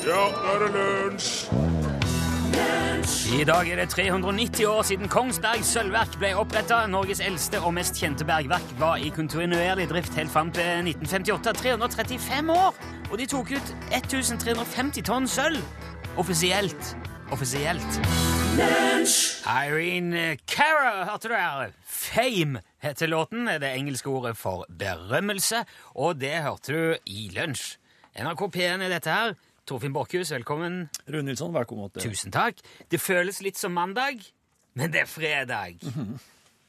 Ja, nå er det lunsj! I dag er det 390 år siden Kongsberg sølvverk ble oppretta. Norges eldste og mest kjente bergverk var i kontinuerlig drift helt fram til 1958. 335 år! Og de tok ut 1350 tonn sølv. Offisielt. Offisielt. Irene Cara, hørte du her? Fame heter låten. Det engelske ordet for berømmelse. Og det hørte du i lunsj. NRK P1 er dette her. Torfinn Borchhus, velkommen. Rune Nilsson, velkommen. Tusen takk. Det føles litt som mandag, men det er fredag.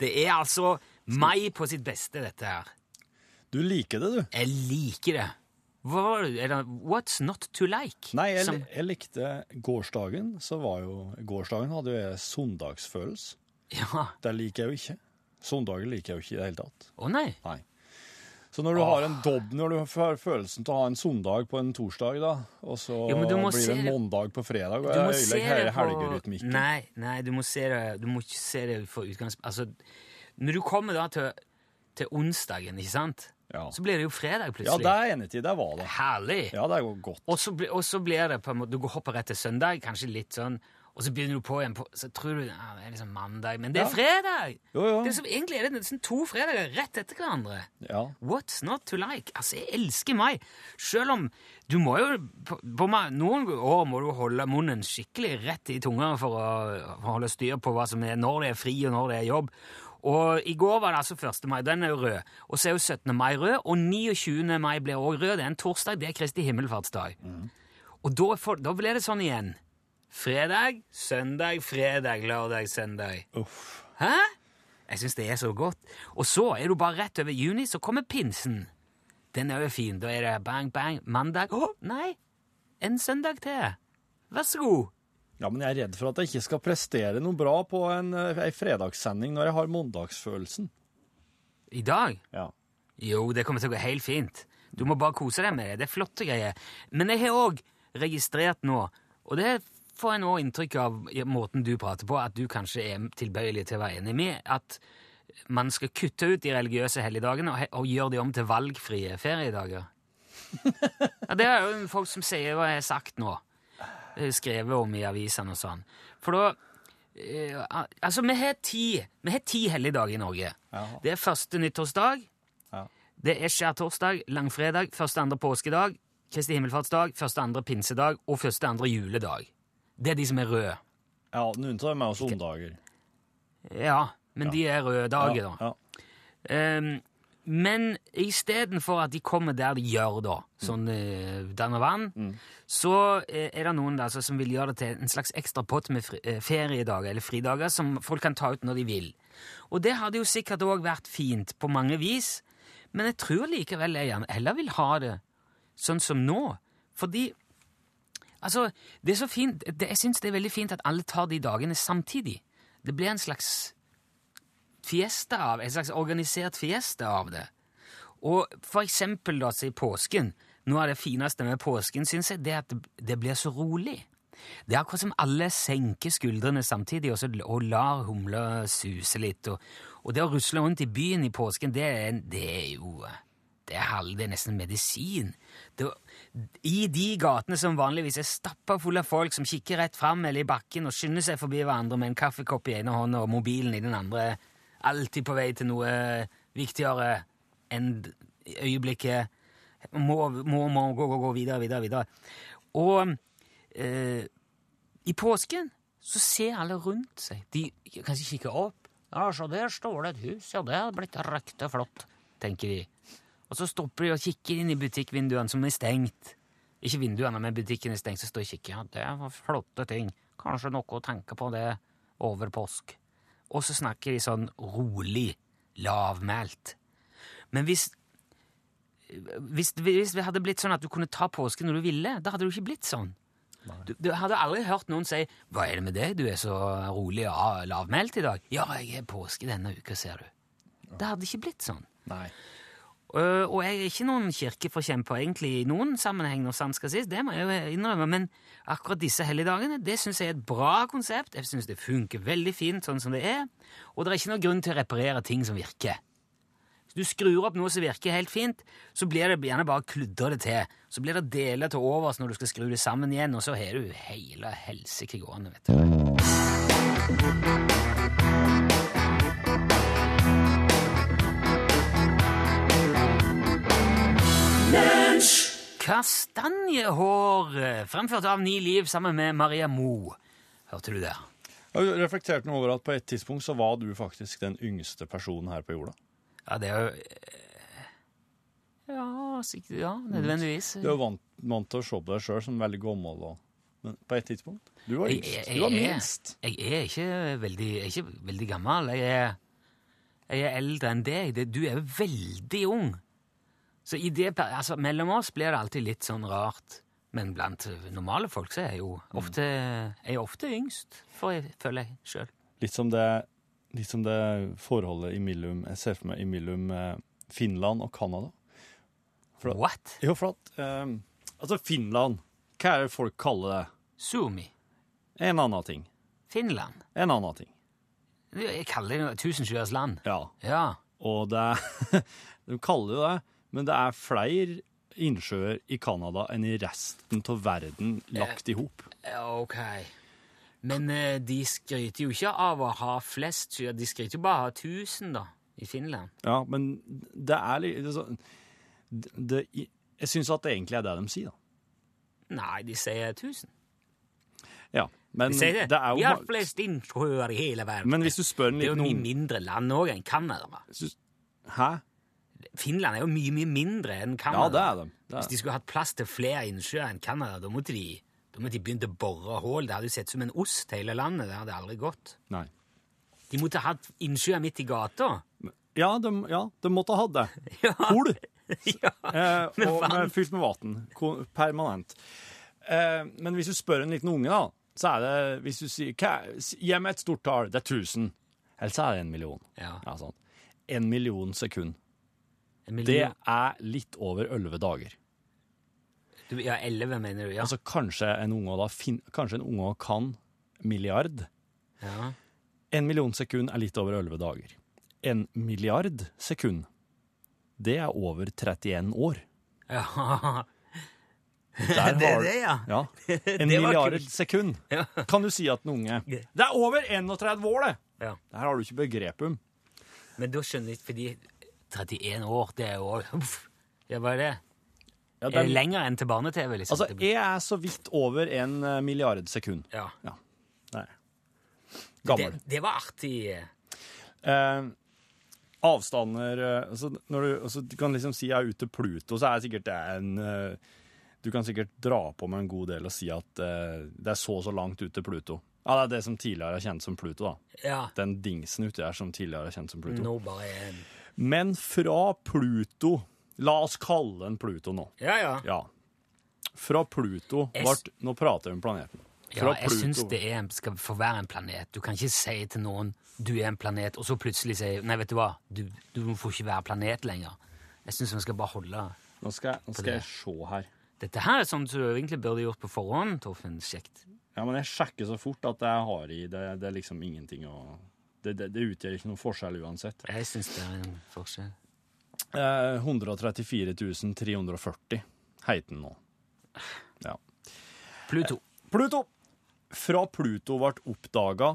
Det er altså mai på sitt beste, dette her. Du liker det, du. Jeg liker det. Hva? Er det What's not to like? Nei, jeg, Som- jeg likte gårsdagen, så var jo Gårsdagen hadde jo jeg søndagsfølelse. Ja. Det liker jeg jo ikke. Søndager liker jeg jo ikke i det hele tatt. Å nei. Nei. Så når du har en dobb, når du har følelsen til å ha en søndag på en torsdag, da, og så Jo, blir det en mandag på fredag, og Du må jeg se det på. Nei, nei, du må se det Du må ikke se det for utgangspunkt Altså, når du kommer da til, til onsdagen, ikke sant? Ja. Så blir det jo fredag plutselig. ja, det er jeg i. Det var det. Herlig. Ja, det er godt. Og så blir det på en måte Du hopper rett til søndag, kanskje litt sånn, og så begynner du på igjen på Så tror du ja, det er liksom mandag, men det er fredag! Jo, jo. Det er som, egentlig er det nesten to fredager rett etter hverandre. Ja. What's not to like? Altså, jeg elsker mai. Selv om du må jo på, på Noen år må du holde munnen skikkelig rett i tunga for å, for å holde styr på hva som er når det er fri, og når det er jobb. Og i går var det altså 1. mai. Den er jo rød. Og så er jo 17. mai rød, og 29. mai blir også rød. Det er en torsdag. Det er Kristi himmelfartsdag. Og da, for, da blir det sånn igjen. Fredag, søndag, fredag, lørdag, søndag. Uff. Hæ? Jeg syns det er så godt. Og så er du bare rett over juni, så kommer pinsen. Den er jo fin. Da er det bang, bang. Mandag Å, nei! En søndag til. Vær så god. Ja, men jeg er redd for at jeg ikke skal prestere noe bra på en, en fredagssending når jeg har mandagsfølelsen. I dag? Ja. Jo, det kommer til å gå helt fint. Du må bare kose deg med det. Det er flotte greier. Men jeg har òg registrert nå, og det får jeg nå inntrykk av i måten du prater på, at du kanskje er tilbøyelig til å være enig med, at man skal kutte ut de religiøse helligdagene og, og gjøre de om til valgfrie feriedager. Ja, det er jo folk som sier hva jeg har sagt nå. eh, Skrevet om i avisene og sånn. For da eh, Altså, vi har ti, vi har ti helligdager i Norge. Ja. Det er første nyttårsdag. Ja. Det er skjærtorsdag, langfredag, første andre påskedag, Kristi himmelfartsdag, første andre pinsedag og første andre juledag. Det er de som er røde. ja noen tar med også dager. Ja, men de er røde dager, da. Ja. Ehm, men istedenfor at de kommer der de gjør, da, sånn uh, danner vann, så eh, er det noen der som vil gjøre det til en slags ekstra pott med eh, feriedager eller fridager som folk kan ta ut når de vil. Og det hadde jo sikkert òg vært fint på mange vis, men jeg tror likevel jeg heller vil ha det sånn som nå. Fordi Altså, det er så fint, det, Jeg syns det er veldig fint at alle tar de dagene samtidig. Det blir en slags fiesta av, en slags organisert fiesta av det. Og for eksempel da, si påsken. Noe av det fineste med påsken, syns jeg, det er at det, blir så rolig. Det er akkurat som alle senker skuldrene samtidig og, så, og lar humla suse litt. Og, og det å rusle rundt i byen i påsken, det er, det er jo det er, halv, det er nesten medisin. Det, I de gatene som vanligvis er stappa fulle av folk som kikker rett fram eller i bakken og skynder seg forbi hverandre med en kaffekopp i ene hånda og mobilen i den andre, alltid på vei til noe viktigere enn øyeblikket. Må, må, må gå, gå, gå videre, videre, videre. Og eh, i påsken så ser alle rundt seg. De kanskje kikker opp. Ja, så der står det et hus. Ja, det er blitt riktig flott, tenker de. Og så stopper de og kikker inn i butikkvinduene som er stengt. Ikke vinduene, men butikken er stengt, så står de og kikker. Ja, det var flotte ting. Kanskje noe å tenke på det over påsk. Og så snakker de sånn rolig, lavmælt. Men hvis hvis, hvis det hadde blitt sånn at du kunne ta påsken når du ville, da hadde det jo ikke blitt sånn. Du, du hadde aldri hørt noen si 'Hva er det med deg? Du er så rolig og lavmælt i dag.' 'Ja, jeg er påske denne uka, ser du.' Det hadde ikke blitt sånn. Nei. Øh, og jeg er ikke noen kirkeforkjemper egentlig i noen sammenheng, når sant skal sies, det må jeg jo innrømme, men akkurat disse helligdagene det syns jeg er et bra konsept. Jeg syns det funker veldig fint sånn som det er, og det er ikke noen grunn til å reparere ting som virker. Hvis du skrur opp noe som virker helt fint, så blir det gjerne bare kludra det til. Så blir det deler til overs når du skal skru det sammen igjen, og så har du hele helsike gående, vet du. Kastanjehår, eh, fremført av Ni Liv sammen med Maria Mo. Hørte du det? Jeg har reflektert noe over at på et tidspunkt så var du faktisk den yngste personen her på jorda. Ja, det er jo eh, Ja, sikkert, ja nødvendigvis. Du er jo vant, vant til å se på deg sjøl som veldig gammel, og, men på et tidspunkt Du var yngst. jeg- Du var jeg er- minst. Jeg er ikke veldig, jeg er ikke veldig gammel. Jeg er, jeg er eldre enn deg. Du er jo veldig ung. Så i det, altså, mellom oss blir det alltid litt sånn rart. Men blant normale folk så er jeg jo ofte, jeg er ofte yngst, jeg føler jeg sjøl. Litt som det, litt som det forholdet imellom Jeg ser for meg imellom eh, Finland og Canada. At- What? Jo, for at um, Altså, Finland Hva er det folk kaller det? Sumi. En annen ting. Finland. En annen ting. Jeg kaller det tusenskjørs land. Ja. Ja. Og det De kaller jo det, men det er flere innsjøer i Canada enn i resten av verden lagt i hop. Ok. Men eh, de skryter jo ikke av å ha flest kyr. De skryter jo bare av 1000, da, i Finland. Ja, men det er litt det, sånn- Jeg syns at det egentlig er det de sier, da. Nei, de sier 1000. Ja, men De sier det. det er Vi jo har flest innsjøer i hele verden. Men hvis du spør en det er jo liten mye mindre land òg enn Canada. da. Hæ? Finland er jo mye, mye mindre enn Ja, det er de. Det Hvis er. de skulle hatt plass til flere innsjøer enn Canada, da måtte de da måtte de begynt å bore hull. Det hadde jo sett som en ost, hele landet. Det hadde aldri gått. Nei. De måtte hatt innsjøer midt i gata. Ja, de, ja, de måtte ha det. Ja. Kol. ja. Eh, og med, fylt med vann. Permanent. Eh, men hvis du spør en liten unge, da, så er det Hvis du sier Gi meg et stort tall. Det er 1000. Eller så er det en million. Ja. Ja, sånn. En million sekund. Det er litt over elleve dager. Du, ja, 11, mener du? Ja. Altså kanskje en unge da fin, Kanskje en unge kan milliard. ja. En million sekund er litt over elleve dager. En milliard sekund, det er over 31 år. ja. Har, Det er det, ja. Ja. En milliard sekund. Ja. Kan du si at en unge Det er over 31 år, det! ja. Det her har du ikke begrep om. Men da skjønner jeg fordi 31 år, det er jo Uff. Ja, hva er det? Ja, Er det lenger enn til barne-TV? liksom? altså, jeg er så vidt over en eh, milliard sekund. ja. Ja. Nei. Gammel. Det, det var artig. Eh, avstander eh, altså, når du, altså, du kan liksom si jeg er ute til Pluto, så er det sikkert det en eh, Du kan sikkert dra på med en god del og si at eh, det er så og så langt ut til Pluto. Ja, det er det som tidligere er kjent som Pluto, da. Ja. Den dingsen uti der som tidligere er kjent som Pluto. Nå bare er Men fra Pluto La oss kalle den Pluto nå. Ja, ja. Ja. Fra Pluto ble Nå prater vi om planeten. ja jeg syns det er, skal få være en planet. Du kan ikke si til noen du er en planet, og så plutselig si nei, vet du hva, du, du får ikke være planet lenger. Jeg syns vi skal bare holde Nå skal, jeg, nå skal jeg se her. Dette her er sånn som du egentlig burde gjort på forhånd, Torfinn. Kjekt. Ja, men jeg sjekker så fort at jeg har i det, det er liksom ingenting å det, det, det utgjør ikke noen forskjell uansett. Jeg syns det er en forskjell. Eh, 134 340 heter den nå. Ja. Pluto. Pluto! Fra Pluto ble oppdaga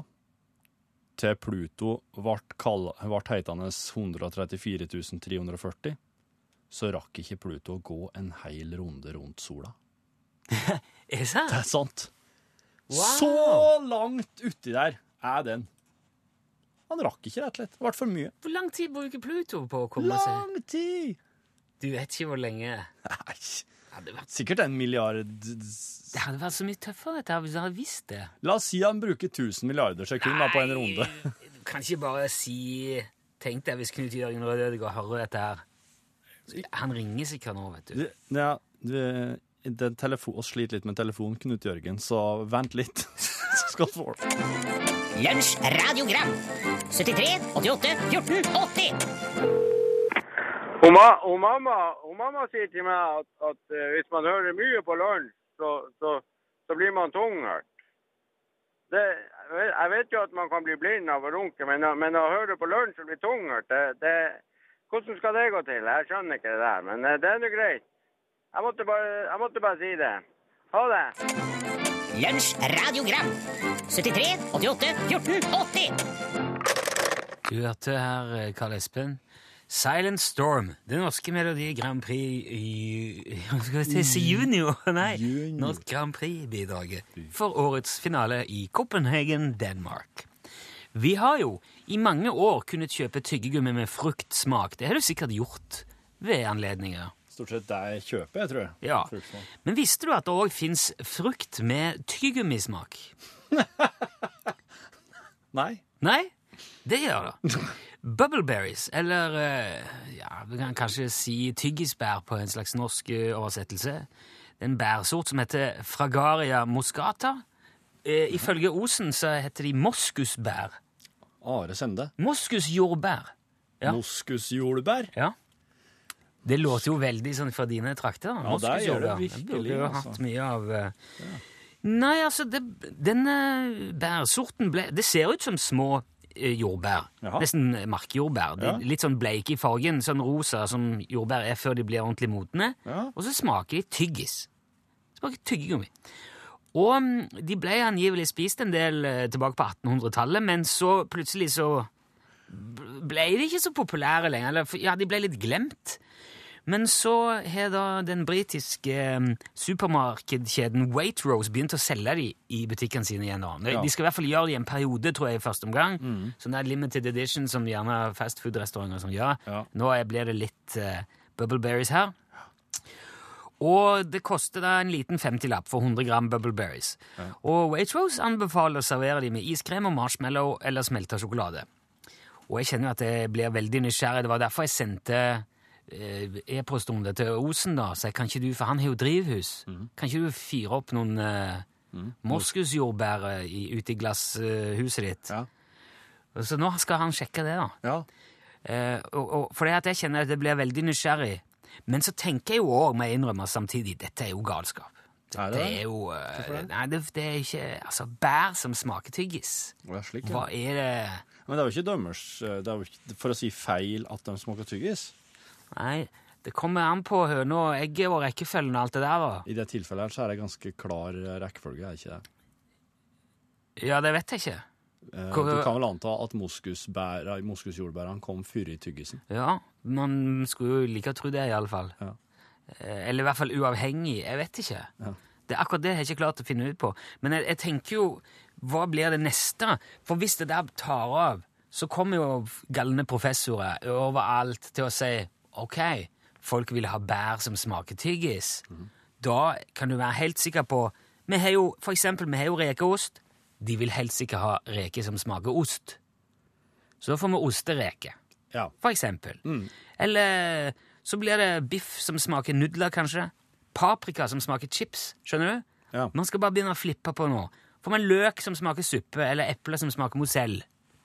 til Pluto ble, kall- ble heitende 134 340, så rakk ikke Pluto å gå en hel runde rundt sola. Er det sant? Det er sant. Wow. Så langt uti der er den. Han rakk ikke, rett og slett. Det ble for mye. Hvor lang tid bruker Pluto på å komme seg Lang tid! Du vet ikke hvor lenge. Nei, Det hadde vært, sikkert en milliard det hadde vært så mye tøffere dette hvis du hadde visst det. La oss si han bruker 1000 milliarder sekunder på en runde. Du kan ikke bare si Tenk deg hvis Knut Jørgen Rødødegård hører dette her. Han ringer sikkert nå, vet du. Ja, den telefon, oss sliter litt med telefonen, Knut Jørgen, så vent litt. Så skal du få det. Lunsj radiogram 73 88 14 80 Og, ma og, mamma, og mamma sier til meg at, at eh, hvis man hører mye på lunsj, så, så, så blir man tungert. Det, jeg vet- jo at man kan bli blind av å runke, men, men å høre på lunsj og bli tunghørt det, det, hvordan skal det gå til? Jeg skjønner ikke det der, men eh, det er nå greit. Jeg måtte, bare, jeg måtte bare si det. Ha det. Lunsj, radiogram. 73, 88, 14, 80. Du hørte her, eh, Karl Espen. Silent Storm, det norske Melodi Grand Prix i skal vi si junior? Nei, Junior. Norsk Grand Prix-bidraget for årets finale i Copenhagen, Denmark. Vi har jo i mange år kunnet kjøpe tyggegummi med fruktsmak. Det har du sikkert gjort ved anledninger. Stort sett jeg kjøper, jeg tror jeg. Ja. Fruktsmak. Men visste du at det òg fins frukt med tyggegummismak? Nei. Nei, det gjør det. Bubbleberries, eller eh, ja, vi kan kanskje si tyggisbær på en slags norsk eh, oversettelse. Det er en bærsort som heter Fragaria moscata. Eh, ifølge Osen så heter de moskusbær. Are Sende. Moskusjordbær. Ja. Moskusjordbær. Ja. Det låter jo veldig sånn fra dine trakter. Ja, der gjør det virkelig, burde har altså. hatt mye av Ja. Nei, altså, det, denne bærsorten ble Det ser ut som små eh, jordbær. Jaha. Nesten markjordbær. Ja. Litt sånn bleike i fargen, sånn rosa som jordbær er før de blir ordentlig modne. Ja. Og så smaker de tyggis. Smaker tyggegummi. Og mm, de ble angivelig spist en del eh, tilbake på 1800-tallet, men så plutselig så ble de ikke så populære lenger. Eller, ja, de ble litt glemt. Men så har da den britiske eh, supermarkedkjeden Waitrose begynt å selge de i butikkene sine igjen. De, Ja. de skal i hvert fall gjøre det i en periode, tror jeg, i første omgang. Sånn der limited edition som gjerne fastfood-restauranter som gjør. Ja. Nå blir det litt uh, bubbleberries her. Og det koster da en liten 50-lapp for 100 gram bubbleberries. Og Waitrose anbefaler å servere de med iskrem og marshmallow eller smelta sjokolade. Og jeg kjenner jo at jeg blir veldig nysgjerrig. Det var derfor jeg sendte eh, om det til Osen, da. Så kan ikke du, for han har jo drivhus. Kan ikke du fyre opp noen uh, moskusjordbær eh, i- ute i glasshuset ditt? Ja. Så nå skal han sjekke det, da. ja. Eh, og, og, for det at jeg kjenner at jeg blir veldig nysgjerrig. Men så tenker jeg jo òg, må jeg innrømme samtidig, dette er jo galskap. Er Dette det er det? jo eh, Nei, det, det er ikke Altså, bær som smaker tyggis. Er slik, ja. Hva er det Men det er jo ikke dømmers eh, det er jo ikke, For å si feil at de smaker tyggis. Nei, det kommer an på høna og egget og rekkefølgen og alt det der. da. I det tilfellet her så er det ganske klar eh, rekkefølge, er det ikke det? Ja, det vet jeg ikke. Eh, Hva- Du kan vel anta at moskusbæra- moskusjordbærene kom før i tyggisen. Ja, Man skulle jo like å tro det, iallfall. Ja. Eh, Eller i hvert fall uavhengig. Jeg vet ikke. Ja. Det er akkurat det jeg ikke klart å finne ut på. Men jeg, jeg tenker jo Hva blir det neste? For hvis det der tar av, så kommer jo galne professorer overalt til å si OK, folk vil ha bær som smaker tyggis. Da kan du være helt sikker på Vi har jo for eksempel, vi har jo rekeost. De vil helst ikke ha reker som smaker ost. Så da får vi ostereke Ja. for eksempel. Eller så blir det biff som smaker nudler, kanskje. Paprika som smaker chips. Skjønner du? Ja. Man skal bare begynne å flippe på nå. Får man løk som smaker suppe, eller eple som smaker mozell.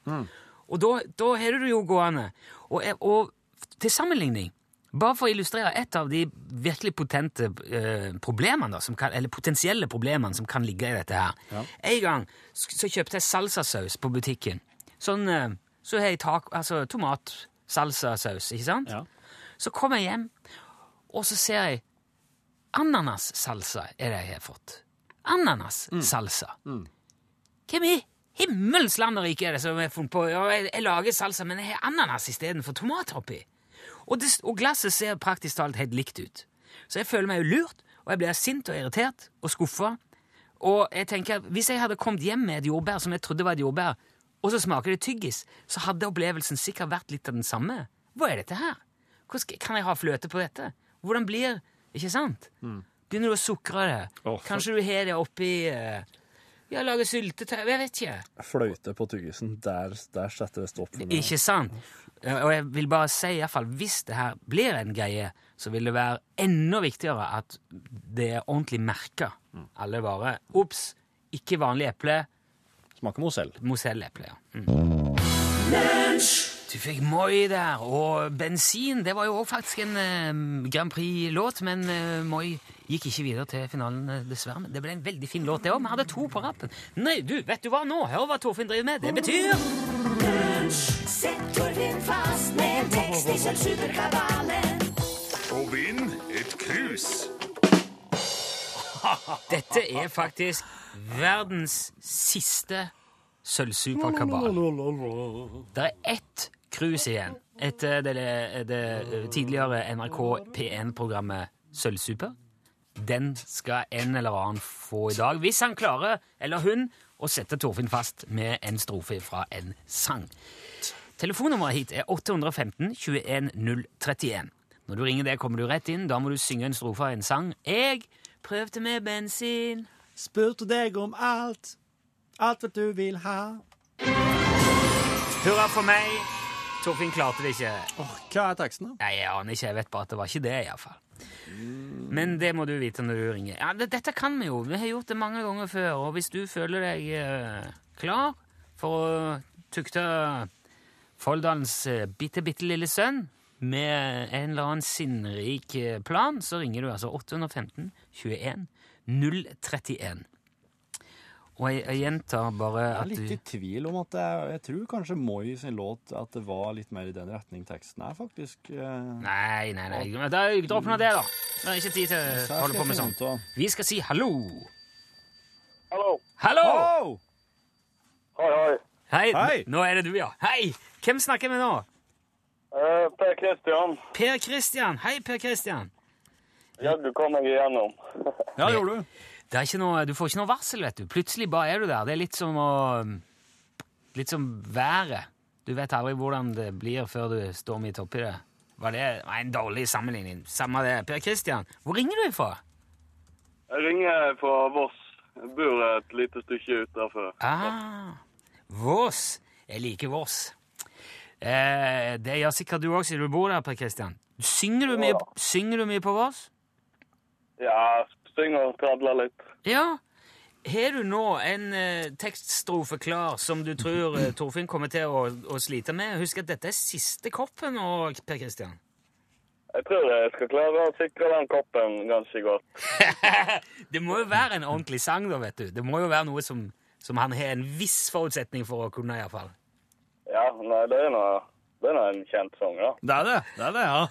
Og da, da har du det jo gående. Og, og til sammenligning, bare for å illustrere et av de virkelig potente eh, problemene, da, som kan, eller potensielle problemene som kan ligge i dette her. En gang så kjøpte jeg salsasaus på butikken. Sånn, eh, så har jeg tak, altså tomat-salsasaus, ikke sant? Ja. Så kommer jeg hjem, og så ser jeg ananassalsa er det jeg har fått. Ananassalsa. Hvem i himmelens land og rike er det som har funnet på jeg lager salsa, men jeg har ananas istedenfor tomater oppi? Og, det, og glasset ser praktisk talt helt likt ut. Så jeg føler meg jo lurt, og jeg blir sint og irritert og skuffa. Og jeg tenker at hvis jeg hadde kommet hjem med et jordbær som jeg trodde var et jordbær, og så smaker det tyggis, så hadde opplevelsen sikkert vært litt av den samme. Hva er dette her? Hvordan kan jeg ha fløte på dette? Hvordan blir Ikke sant? Begynner du å sukre det? Oh, Kanskje du har det oppi eh, Ja, lage syltetøy Jeg vet ikke. Fløyte på tyggisen, der, der setter det stopp for meg. Ikke sant? Og jeg vil bare si, i hvert fall, hvis det her blir en greie, så vil det være enda viktigere at det er ordentlig merka. Alle varer. Ops! Ikke vanlig eple. Smaker mosell. Moselleple, ja. Mm. Du fikk Moi der, og Bensin det var jo også faktisk en eh, Grand Prix-låt, men eh, Moi gikk ikke videre til finalen, eh, dessverre. Men det ble en veldig fin låt, det òg. Vi hadde to på rappen. Nei, du, vet du hva nå? Hør hva Torfinn driver med. Det betyr Sett Torfinn fast med en tekst i Sølvsuperkabalen. Og vinn et krus. Dette er faktisk verdens siste sølvsuperkabal. Det er ett cruise igjen etter det, det tidligere NRK P1-programmet Sølvsuper. Den skal en eller annen få i dag, hvis han klarer, eller hun, å sette Torfinn fast med en strofe fra en sang. Telefonnummeret hit er 815 21 031. Når du ringer det, kommer du rett inn. Da må du synge en strofe av en sang. Jeg prøvde med bensin. Spurte deg om alt, alt hva du vil ha. Hurra for meg. Torfinn klarte det ikke. Oh, hva er teksten, da? Nei, Jeg aner ikke. Jeg vet bare at det var ikke det, iallfall. Men det må du vite når du ringer. Ja, det, Dette kan vi jo. Vi har gjort det mange ganger før. Og hvis du føler deg uh, klar for å tukte Folldalens uh, bitte, bitte lille sønn med en eller annen sinnrik eh, plan, så ringer du altså 815 21 031. Og jeg, jeg gjentar bare at du Jeg er litt i tvil om at jeg, jeg tror kanskje Moi sin låt at det var litt mer i den retning teksten er, faktisk. eh, Nei, nei, nei. Da, dropp nå det, da. Det er ikke tid til å holde på med sånt. Vi skal si hallo. Hallo. Hallo! Hallo! Hei, hei. Hei, Hei. nå er det du, ja. Hei! Hvem snakker vi nå? Eh, per Kristian, Per Kristian. Hei, Per Kristian. jaggu kom meg igjennom. Ja, det gjorde du. Det er ikke noe, du får ikke noe varsel, vet du. Plutselig bare er du der. Det er litt som å Litt som været. Du vet aldri hvordan det blir før du står midt oppi det. Var det var en dårlig sammenligning? Samme det. Per Kristian, hvor ringer du ifra? Jeg ringer fra Voss. Jeg bor et lite stykke utenfor. Ah, Voss. Jeg liker Voss. Eh, det gjør sikkert du òg, siden du bor der, Per Kristian. Synger du mye, synger du mye på Voss? Ja, synger og tradler litt. Ja. Har du nå en eh, tekststrofe klar som du tror eh, Torfinn kommer til å, å slite med? Husk at dette er siste koppen nå, Per Kristian. Jeg tror jeg skal klare å sikre den koppen ganske godt. det må jo være en ordentlig sang, da, vet du. Det må jo være noe som, som han har en viss forutsetning for å kunne, iallfall. Ja, nei, det er noe, det er en kjent sang, da. Det er det. Det er det, ja.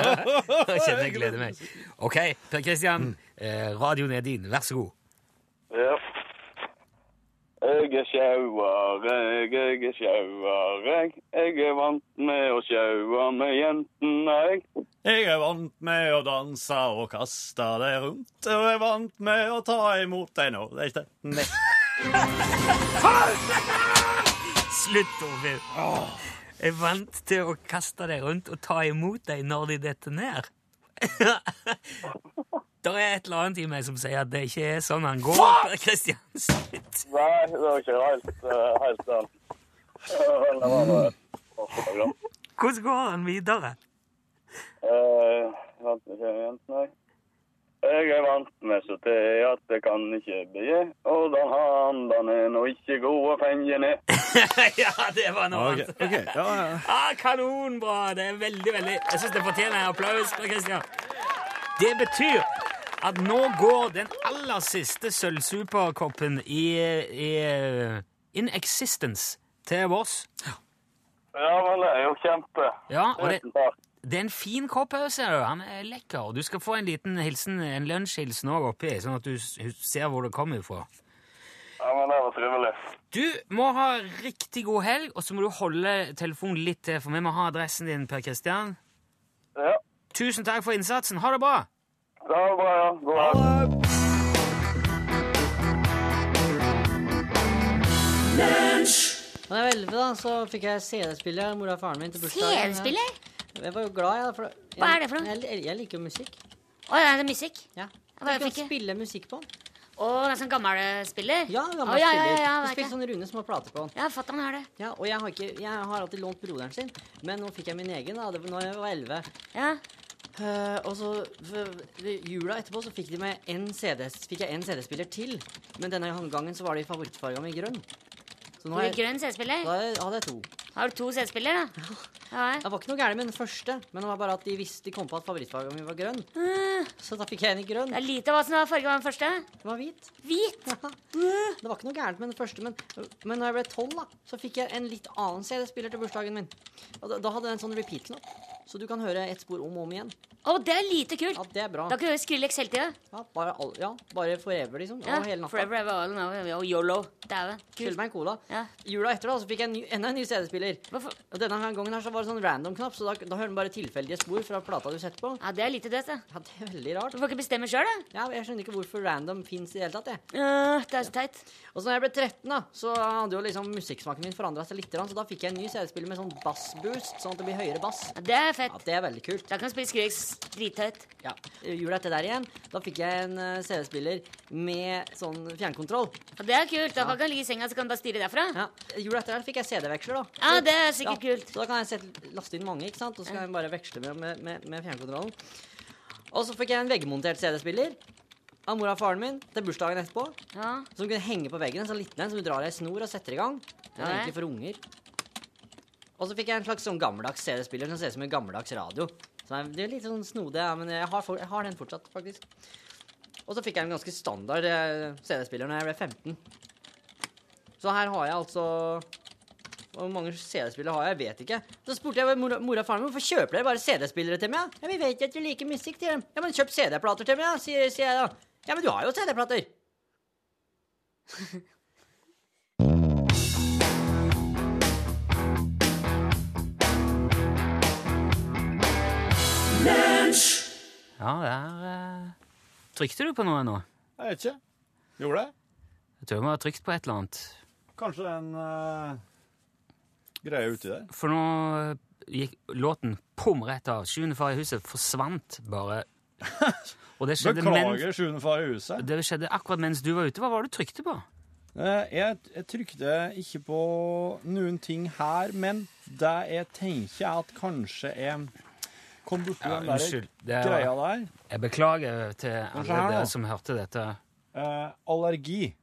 Da kjenner jeg gleder meg. OK, Per Kristian. Eh, radioen er din. Vær så god. Ja. Jeg er sjauer, jeg, jeg er sjauer, jeg. Jeg er vant med å sjaue med jentene, jeg. Jeg er vant med å danse og kaste deg rundt, og jeg er vant med å ta imot deg nå. det er ikke ned. Slutt, Ovid. Jeg er vant til å kaste deg rundt og ta imot deg når de detter ned. Det er et eller annet i meg som sier at det ikke er sånn han går. Fuck! Kristian. Nei, det var ikke helt, uh, helt da. Hvordan går han videre? Uh, vant med jentene, jeg. Jeg er vant med så til at det kan ikke bli, og den har er nå ikke gode å fenge ned. ja, det var noe okay. annet. Okay. ja, ja. Ah, kanonbra! Det er veldig, veldig Jeg syns det fortjener en applaus. fra Kristian. Det betyr at nå går den aller siste sølvsuperkoppen i, i in existence til Voss. Ja, vel, det er jo kjempe. Ja, og det, det er en fin kopp òg, ser du. Han er lekker. Du skal få en liten hilsen, en lunsjhilsen òg oppi, sånn at du ser hvor det kommer fra. Ja, men det var trivelig. Du må ha riktig god helg, og så må du holde telefonen litt til, for vi må ha adressen din, Per Kristian. Ja, Tusen takk for innsatsen. Ha det bra! Det var bra, ja. God dag. Da jeg var 11, da, så fikk jeg CD-spiller av mora og faren min til bursdagen. CD-spiller? Jeg var jo glad, jeg. For jeg, Hva er det for noe? Jeg, jeg liker jo musikk. Å, er det musikk? Ja. Hva Jeg fikk kan jeg? spille musikk på den. Å, det er sånn gammel spiller? Ja, gammel ja, ja, ja, ja, spiller Spilte sånne runde små plater på den. Ja, fatter'n har det. Ja, og jeg har, ikke, jeg har alltid lånt broderen sin, men nå fikk jeg min egen da, det var når jeg var 11. Ja. Eh, og så jula etterpå så fikk, de meg en CD, fikk jeg en CD-spiller til, men denne gangen så var det i favorittfarga mi grønn. Så nå har jeg, grønn CD-spiller? da hadde jeg to. Har du to CD-spillere, da? Ja. Det var ikke noe gærent med den første, men det var bare at de visste de kom på at favorittfargen min var grønn. Så da fikk jeg en i grønn. Det er lite hva som var fargen av den første. Det var hvit. Hvit. Det var ikke noe gærent med den første, men, men når jeg ble tolv, da, så fikk jeg en litt annen CD-spiller til bursdagen min. Og da, da hadde den en sånn repeat-knapp, så du kan høre ett spor om og om igjen. Å, det er lite kult. Ja, det er bra. Da kan du høre Skrillex hele tida. Ja, bare, all, ja, bare forever, liksom. Ja. Og hele natta. Forever, ever, all, now, yolo. Dæven. Skyld meg en cola. Ja. Jula etter da, så fikk jeg en ny, enda en ny CD-spiller. Hvorfor? Og denne her gangen her så var det sånn random-knapp, så da, da hører den bare tilfeldige spor fra plata du setter på. Ja, det er lite dødt, det. Ja, det er veldig rart. Du får ikke bestemme sjøl, da. Ja, jeg skjønner ikke hvorfor random fins i det hele tatt, jeg. Uh, det er så teit. Og så når jeg ble 13, da, så hadde jo liksom musikksmaken min forandra seg litt, så da fikk jeg en ny CD-spiller med sånn bassboost, sånn at det blir høyere bass. Ja, det er fett. Ja, det er veldig kult. Da kan du spille Skrillex drithøyt. Ja. Jula etter der igjen, da fikk jeg en eh, CD-spiller med sånn fjernkontroll. Ja, det er kult. Da kan du ligge i senga, så kan du bare styre derfra. Ja. Jula etter der fikk jeg CD-veksler, da. Ja, det er sikkert kult. Så da kan jeg sette, laste inn mange, ikke sant? og så kan jeg bare veksle med, med, med, med fjernkontrollen. Og så fikk jeg en veggmontert CD-spiller av mora og faren min til bursdagen etterpå. Ja. Som kunne henge på veggen, en sånn liten en som du drar i ei snor og setter i gang. Det er Ja, egentlig for unger. Og så fikk jeg en slags sånn gammeldags CD-spiller som ser ut som en gammeldags radio. Så det er- litt sånn snodig, ja, men jeg har, for, jeg har den fortsatt, faktisk. Og så fikk jeg en ganske standard eh, CD-spiller når jeg ble 15. Så her har jeg altså Hvor mange CD-spillere har jeg? Jeg vet ikke. Så spurte jeg mora, mor og faren min hvorfor kjøper dere bare CD-spillere til meg. Ja, vi vet ikke at du liker musikk til dem. Ja, men kjøp CD-plater til meg, da, sier, sier jeg da. Ja, men du har jo CD-plater. Ja, der eh, Trykte du på noe nå? Jeg vet ikke. Gjorde det? Jeg tror vi har trykt på et eller annet. Kanskje den en uh, greie uti der. For nå eh, gikk låten pum rett av. Sjuende far i huset forsvant bare. Og det skjedde, Beklager, sjuende far i huset. det skjedde akkurat mens du var ute. Hva var det du trykte på? Eh, Jeg, jeg trykte ikke på noen ting her, men det jeg tenker at kanskje jeg kom borti Ja, den der unnskyld. Er- greia der. Jeg beklager til alle dere som hørte dette. Eh, allergi.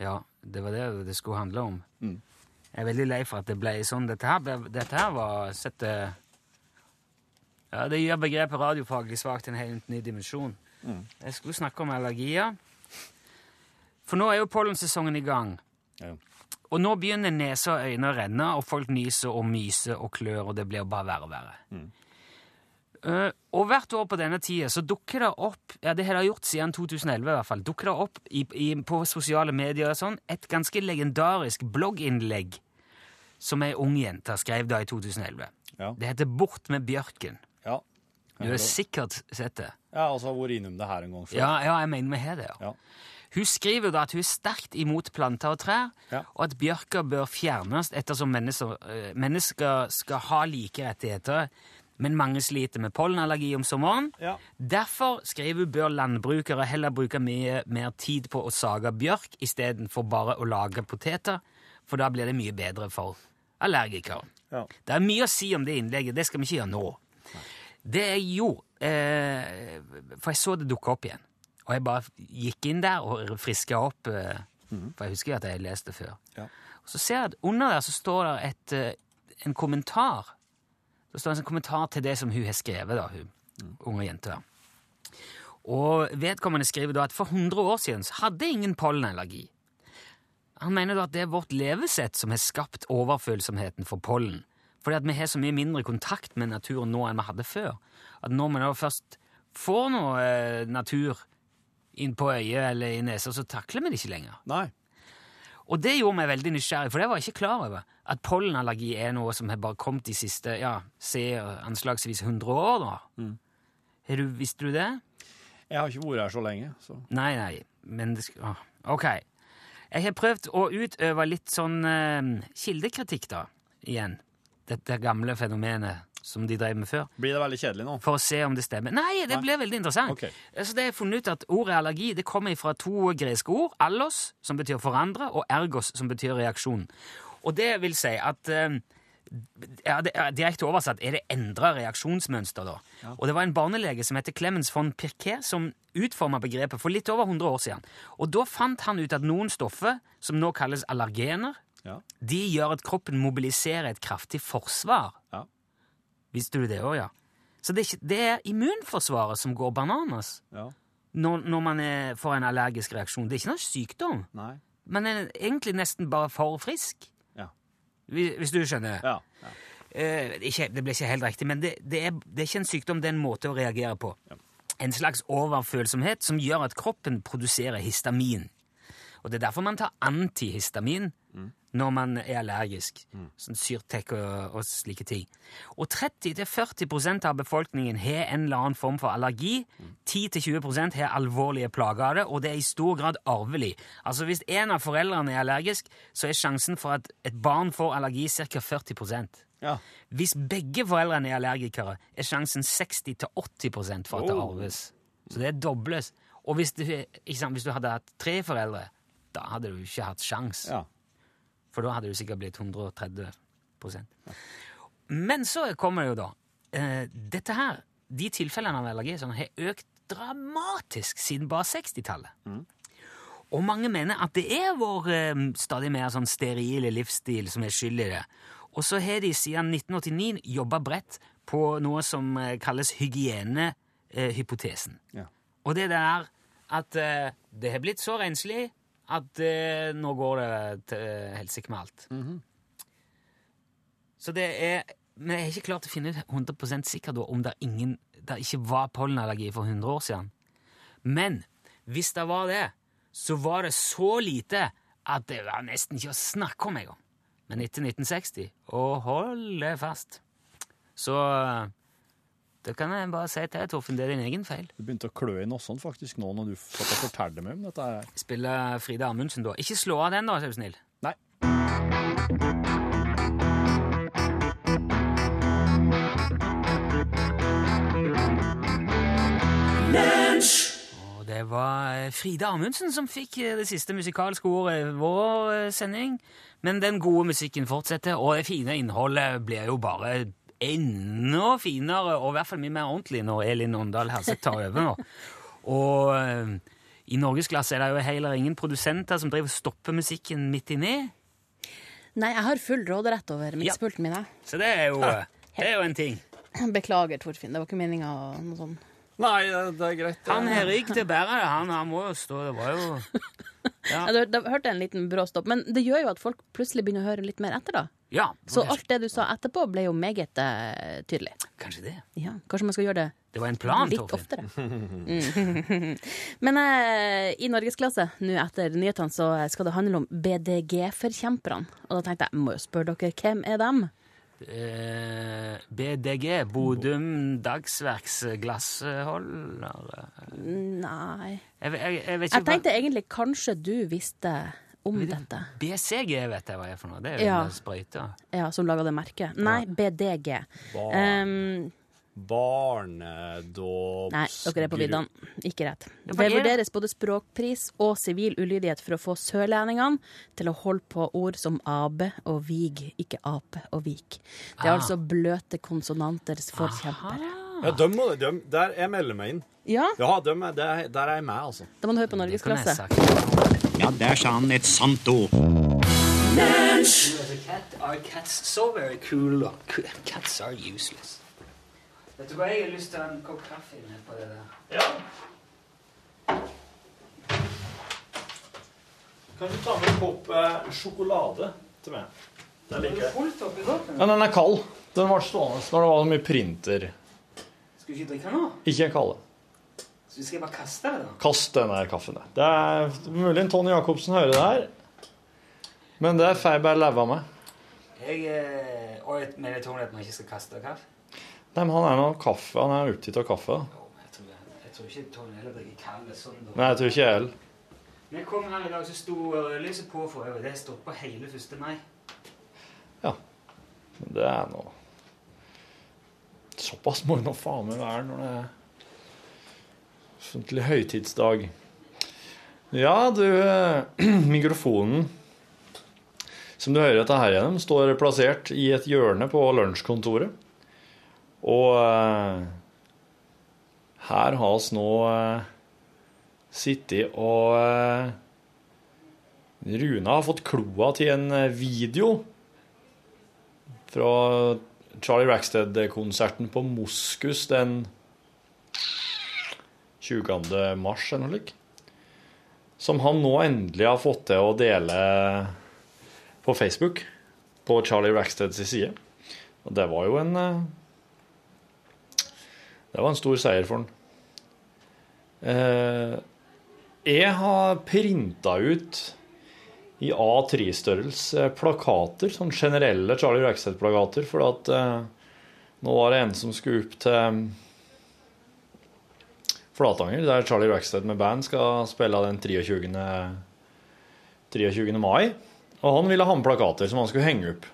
Ja, det var det det skulle handle om. Jeg er veldig lei for at det ble sånn. Dette her, dette her var sett eh, Ja, det gjør begrepet radiofaglig svakt en helt ny dimensjon. Mm. Jeg skulle snakke om allergier. For nå er jo pollensesongen i gang. Ja. Og nå begynner nese og øyne å renne, og folk nyser og myser og klør, og det blir bare verre og verre. Mm. Eh, og hvert år på denne tida så dukker det opp ja det har det gjort siden 2011 i hvert fall, dukker det opp i, i, på sosiale medier og sånn, et ganske legendarisk blogginnlegg som ei ung jente skrev da i 2011. Ja. Det heter Bort med bjørken. Ja. Du har sikkert sett det. Ja, altså vært innom det her en gang før. Ja, ja jeg mener vi har det. ja. Ja. Hun skriver da at hun er sterkt imot planter og trær, og at bjørker bør fjernes ettersom mennesker, eh, mennesker skal ha like rettigheter, men mange sliter med pollenallergi om sommeren. Ja. Derfor skriver hun bør landbrukere heller bruke mye mer tid på å sage bjørk istedenfor bare å lage poteter, for da blir det mye bedre for allergikere. Ja. Det er mye å si om det innlegget, det skal vi ikke gjøre nå. Det jeg gjorde eh, For jeg så det dukke opp igjen. Og jeg bare gikk inn der og friska opp, eh, for jeg husker jo at jeg leste det før. Ja. Og så ser jeg at under der så står det et, eh, en kommentar. Det står en sånn kommentar til det som hun har skrevet, da, hun unge jenta. Og vedkommende skriver da at for 100 år siden hadde ingen pollenallergi. Han mener da at det er vårt levesett som har skapt overfølsomheten for pollen. Fordi at vi har så mye mindre kontakt med naturen nå enn vi hadde før. At når vi da først får noe eh, natur inn på øyet eller i nesa, så takler vi det ikke lenger. Nei. Og det gjorde meg veldig nysgjerrig, for det var jeg ikke klar over. At pollenallergi er noe som har bare kommet de siste ja, se anslagsvis 100 år. da. Mm. du, visste du det? Jeg har ikke vært her så lenge, så Nei, nei, men det skal ah, Ok. Jeg har prøvd å utøve litt sånn eh, kildekritikk, da, igjen. Dette gamle fenomenet som de drev med før. blir det veldig kjedelig nå. For å se om det stemmer. Nei, det Nei. blir veldig interessant. Okay. Så det er funnet ut at Ordet allergi det kommer fra to greske ord. Allos, som betyr forandre, og ergos, som betyr reaksjon. Og det vil si at eh, ja, det er Direkte oversatt er det endra reaksjonsmønster. da. Og Det var en barnelege som heter Clemens von Pirquet som utforma begrepet for litt over 100 år siden. Og Da fant han ut at noen stoffer, som nå kalles allergener, Ja. de gjør at kroppen mobiliserer et kraftig forsvar. Visste du det òg, ja? Så det er, ikke, det er immunforsvaret som går bananas Ja. når, når man er, får en allergisk reaksjon. Det er ikke noe sykdom. Nei. Man er egentlig nesten bare for frisk. Ja. Hvis, hvis du skjønner. Ja. ja. Eh, ikke, det ble ikke helt riktig, men det, det, er, det er ikke en sykdom, det er en måte å reagere på. En slags overfølsomhet som gjør at kroppen produserer histamin. Og Det er derfor man tar antihistamin når man er allergisk. Sånn syrtek og, og slike ting. Og 30-40% av befolkningen har en eller annen form for allergi. 10-20% har alvorlige plager av det, og det er i stor grad arvelig. Altså Hvis en av foreldrene er allergisk, så er sjansen for at et barn får allergi ca. 40 Ja. Hvis begge foreldrene er allergikere, er sjansen 60-80 for at det Oh. arves. Så det dobles. Og hvis du, sant, hvis du hadde hatt tre foreldre, da hadde du ikke hatt sjans. ja. For da hadde du sikkert blitt 130% Men så kommer det jo da eh, Dette her, de tilfellene av allergi sånn, har økt dramatisk siden bare 60-tallet. Og mange mener at det er vår eh, stadig mer sånn sterile livsstil som er skyld i det. Og så har de siden 1989 jobba bredt på noe som eh, kalles hygienehypotesen. Ja. Og det der at det har blitt så renslig at eh, nå går det til helsike med alt. Så det er Vi er ikke klart å finne ut 100 sikkert om det, ingen, det ikke var pollenallergi for 100 år siden. Men hvis det var det, så var det så lite at det var nesten ikke å snakke om engang. Men etter 1960 Og hold det fast. Så det kan jeg bare si til deg, Torfinn, det er din egen feil. Du begynte å klø i nossene faktisk nå når du satt og fortalte meg om dette. her. Spiller Frida Amundsen da. Ikke slå av den, da, er du snill. Nei. Og det var eh, Frida Amundsen som fikk eh, det siste musikalske ordet i vår eh, sending. Men den gode musikken fortsetter, og det fine innholdet blir jo bare enda finere, og i hvert fall mye mer ordentlig når Elin Åndal Herseth tar over nå. Og eh, i norgesklasse er det jo heller ingen produsenter som driver og stopper musikken midt inni. Nei, jeg har full råderett over miksepulten min. jeg. Så det er jo, det er jo en ting. Beklager, Torfinn. Det var ikke meninga noe sånt. Nei, det er greit. Han har rygg til å bære det. Han, han må jo stå Det var jo ja. da hørte jeg en liten brå stopp, men det gjør jo at folk plutselig begynner å høre litt mer etter, da. Ja. Så alt det du sa etterpå, ble jo meget uh, tydelig. Kanskje det. Ja, Kanskje man skal gjøre det Det var en plan, litt Torfinn. oftere. Mm. Men uh, i norgesklasse nå etter nyhetene så skal det handle om BDG-forkjemperne. Og da tenkte jeg, må jo spørre dere, hvem er dem? Eh, BDG, Bodum Dagsverks glassholder Nei jeg, jeg, jeg vet Jeg tenkte egentlig kanskje du visste om dette. hva BCG vet jeg hva er for noe. Det er jo Ja. en sprøyte. Ja, som lager det merket. Nei, BDG. Um, Barnedåps... nei, dere er på viddene. Ikke rett. Ja, Det er det? vurderes både språkpris og sivil ulydighet for å få sørlendingene til å holde på ord som abe og vig, ikke ape og vik. Det er Ah. altså bløte konsonanters forkjempere. Ja, de må, de, der jeg melder meg inn. Ja, Ja, de, er- der, der er jeg med, altså. da må du høre på norgesklasse. Ja, der sa han et sant ord. Cat, are cats so very cool? Cats are useless. Vet du hva, jeg har lyst til en kopp kaffe inne på det der. Ja. Kan du ta med en kopp eh, sjokolade til meg? Den liker jeg. Fullt oppi koppen. Ja, den er kald. Den ble stående når det var så mye printer. Skal du ikke drikke den nå? Ikke kald. Så skal jeg bare kaste det, da? Kast den der kaffen. Det er mulig en Tony Jacobsen hører det her. Men det får jeg bare leve med. Jeg eh, Og jeg mener Tony at man ikke skal kaste kaffe? Nei, men han er noe kaffe. Han er opptatt av kaffe. Jo, jeg tror, jeg tror ikke Tony heller drikker kaffe sånn. da. Nei, jeg tror ikke jeg heller. Når jeg kom her i dag, så sto rødlyset på for øvrig. Det har stått på hele 1. mai. Ja. Men det er noe Såpass må nå faen meg være når det er offentlig høytidsdag. Ja, du Mikrofonen som du hører dette her gjennom, står plassert i et hjørne på lunsjkontoret. Og eh, her har oss nå eh, sittet og eh, Runa har fått kloa til en video fra Charlie Rackstead-konserten på Moskus den 20. mars eller noe slikt. Som han nå endelig har fått til å dele på Facebook, på Charlie Racksteads side. Og det var jo en eh, Det var en stor seier for han. Eh, jeg har printa ut i A3-størrelse plakater, sånn generelle Charlie Rackstead-plakater, for at eh, nå var det en som skulle opp til Flatanger, der Charlie Rackstead med band skal spille den 23. 23. mai. Og han ville ha med plakater som han skulle henge opp.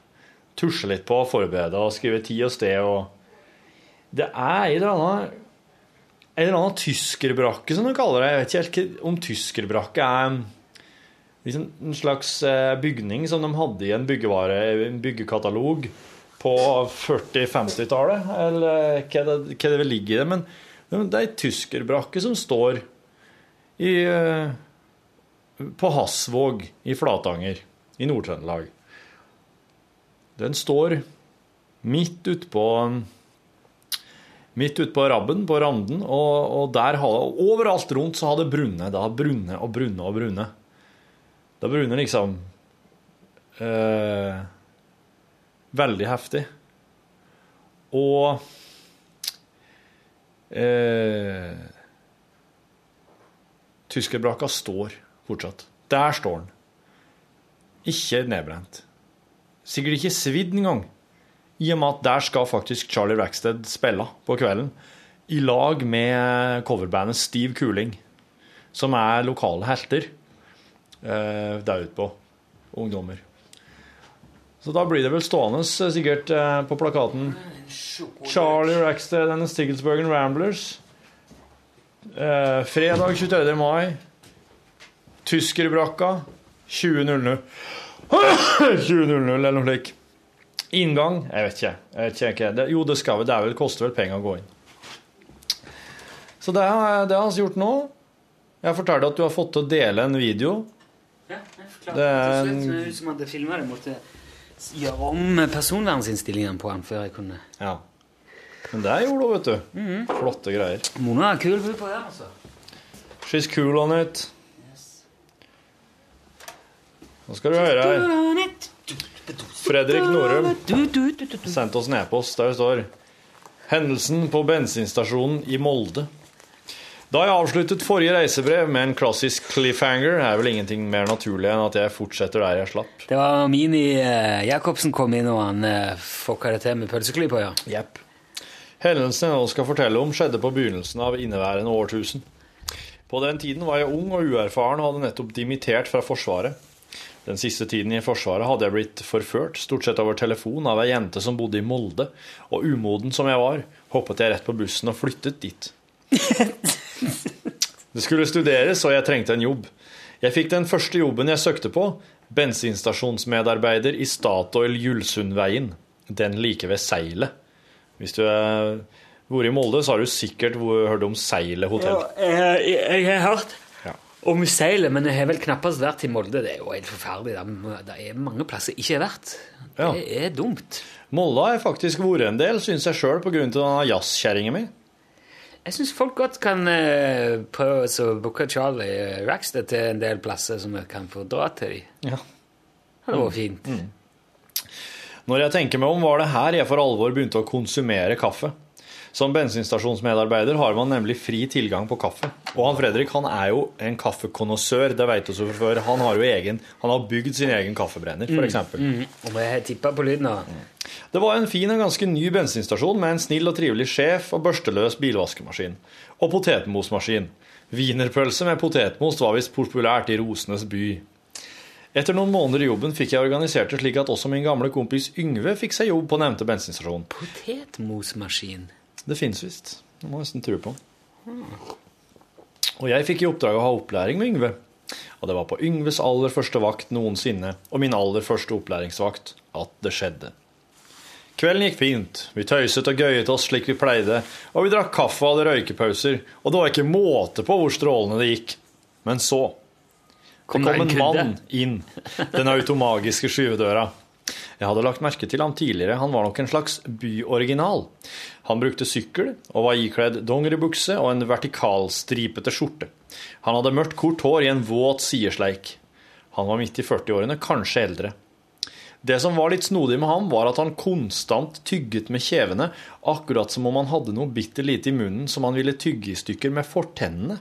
Tusje litt på, forberede og skrive tid og sted. og Det er en eller annen en eller annen tyskerbrakke, som de kaller det. Jeg vet ikke helt om tyskerbrakke er liksom en slags eh, bygning som de hadde i en byggevare, en byggekatalog på 40-50-tallet, eller hva det, hva det vil ligge i det. Men det er ei tyskerbrakke som står i, eh, på Hasvåg i Flatanger i Nord-Trøndelag. Den står midt utpå Midt utpå rabben, på randen, og, og der har, overalt rundt så har det brunnet. Det har brunnet og brunnet og brunnet. Det brunner liksom eh, Veldig heftig. Og eh, Tyskerbraka står fortsatt. Der står den. Ikke nedbrent. Sikkert ikke svidd engang. I og med at der skal faktisk Charlie Rackstead spille på kvelden. I lag med coverbandet Steve Cooling, som er lokale helter eh, der ute på. Ungdommer. Så da blir det vel stående eh, sikkert eh, på plakaten Charlie Rackstead and the Stigglesburgen Ramblers. Eh, fredag 23. mai. Tyskerbrakka 20.00. 20.00 eller noe slikt. Inngang Jeg vet ikke. Jeg vet ikke. Det, jo, det skal vel, det vel, koster vel penger å gå inn. Så det har jeg altså vi gjort nå. Jeg fortalte at du har fått til å dele en video. Ja, jeg forklarte Det er en- som hadde filma det, måtte gjøre om personvernsinnstillingene på den før jeg kunne Ja. Men det gjorde hun, vet du. Flotte greier. Mona er kul på det, altså. She's cool on it. Nå skal du høre her. Fredrik Norum sendte oss en e-post der det står Hendelsen på bensinstasjonen i Molde. Da jeg avsluttet forrige reisebrev med en klassisk cliffhanger, er vel ingenting mer naturlig enn at jeg fortsetter der jeg slapp. Det var Mini eh, Jacobsen kom inn, og han eh, fucka det til med pølseklypa, ja. Jepp. Hendelsen jeg nå skal fortelle om, skjedde på begynnelsen av inneværende årtusen. På den tiden var jeg ung og uerfaren og hadde nettopp dimittert fra Forsvaret. Den siste tiden i Forsvaret hadde jeg blitt forført, stort sett over telefon, av ei jente som bodde i Molde, og umoden som jeg var, hoppet jeg rett på bussen og flyttet dit. Det skulle studeres, og jeg trengte en jobb. Jeg fikk den første jobben jeg søkte på, bensinstasjonsmedarbeider i Statoil Julsundveien, den like ved Seilet. Hvis du har vært i Molde, så har du sikkert hørt om Seilet hotell. jeg, jeg har hørt Ja. om seilet, men jeg har vel knappest vært i Molde. Det er jo helt forferdelig. Det- er mange plasser jeg ikke har vært. Ja. Det er dumt. Molde har jeg faktisk vært en del, syns jeg sjøl, pga. jazzkjerringa mi. Jeg syns folk godt kan eh, prøve å booke Charlie Rackstead til en del plasser som jeg kan få dra til dem. Ja. Det hadde vært fint. Når jeg tenker meg om, var det her jeg for alvor begynte å konsumere kaffe. Som bensinstasjonsmedarbeider har man nemlig fri tilgang på kaffe. Og han Fredrik han er jo en kaffekonnoissør, det vet vi som før. Han har jo egen, han har bygd sin egen kaffebrenner, f.eks. Mm. Og jeg tippa på lyden av Det var en fin og ganske ny bensinstasjon med en snill og trivelig sjef og børsteløs bilvaskemaskin. Og potetmosmaskin. Wienerpølse med potetmos var visst populært i rosenes by. Etter noen måneder i jobben fikk jeg organisert det slik at også min gamle kompis Yngve fikk seg jobb på nevnte bensinstasjon. potetmosmaskin. Det fins visst. Det må jeg nesten tro på. Og jeg fikk i oppdrag å ha opplæring med Yngve. Og det var på Yngves aller første vakt noensinne, og min aller første opplæringsvakt, at det skjedde. Kvelden gikk fint. Vi tøyset og gøyet oss slik vi pleide, og vi drakk kaffe og hadde røykepauser, og det var ikke måte på hvor strålende det gikk. Men så det det kom en en mann inn den automagiske skyvedøra. Jeg hadde lagt merke til ham tidligere, han var nok en slags byoriginal. Han brukte sykkel og var ikledd dongeribukse og en vertikalstripete skjorte. Han hadde mørkt kort hår i en våt sidesleik. Han var midt i 40-årene, kanskje eldre. Det som var litt snodig med ham, var at han konstant tygget med kjevene, akkurat som om han hadde noe bitte lite i munnen som han ville tygge i stykker med fortennene.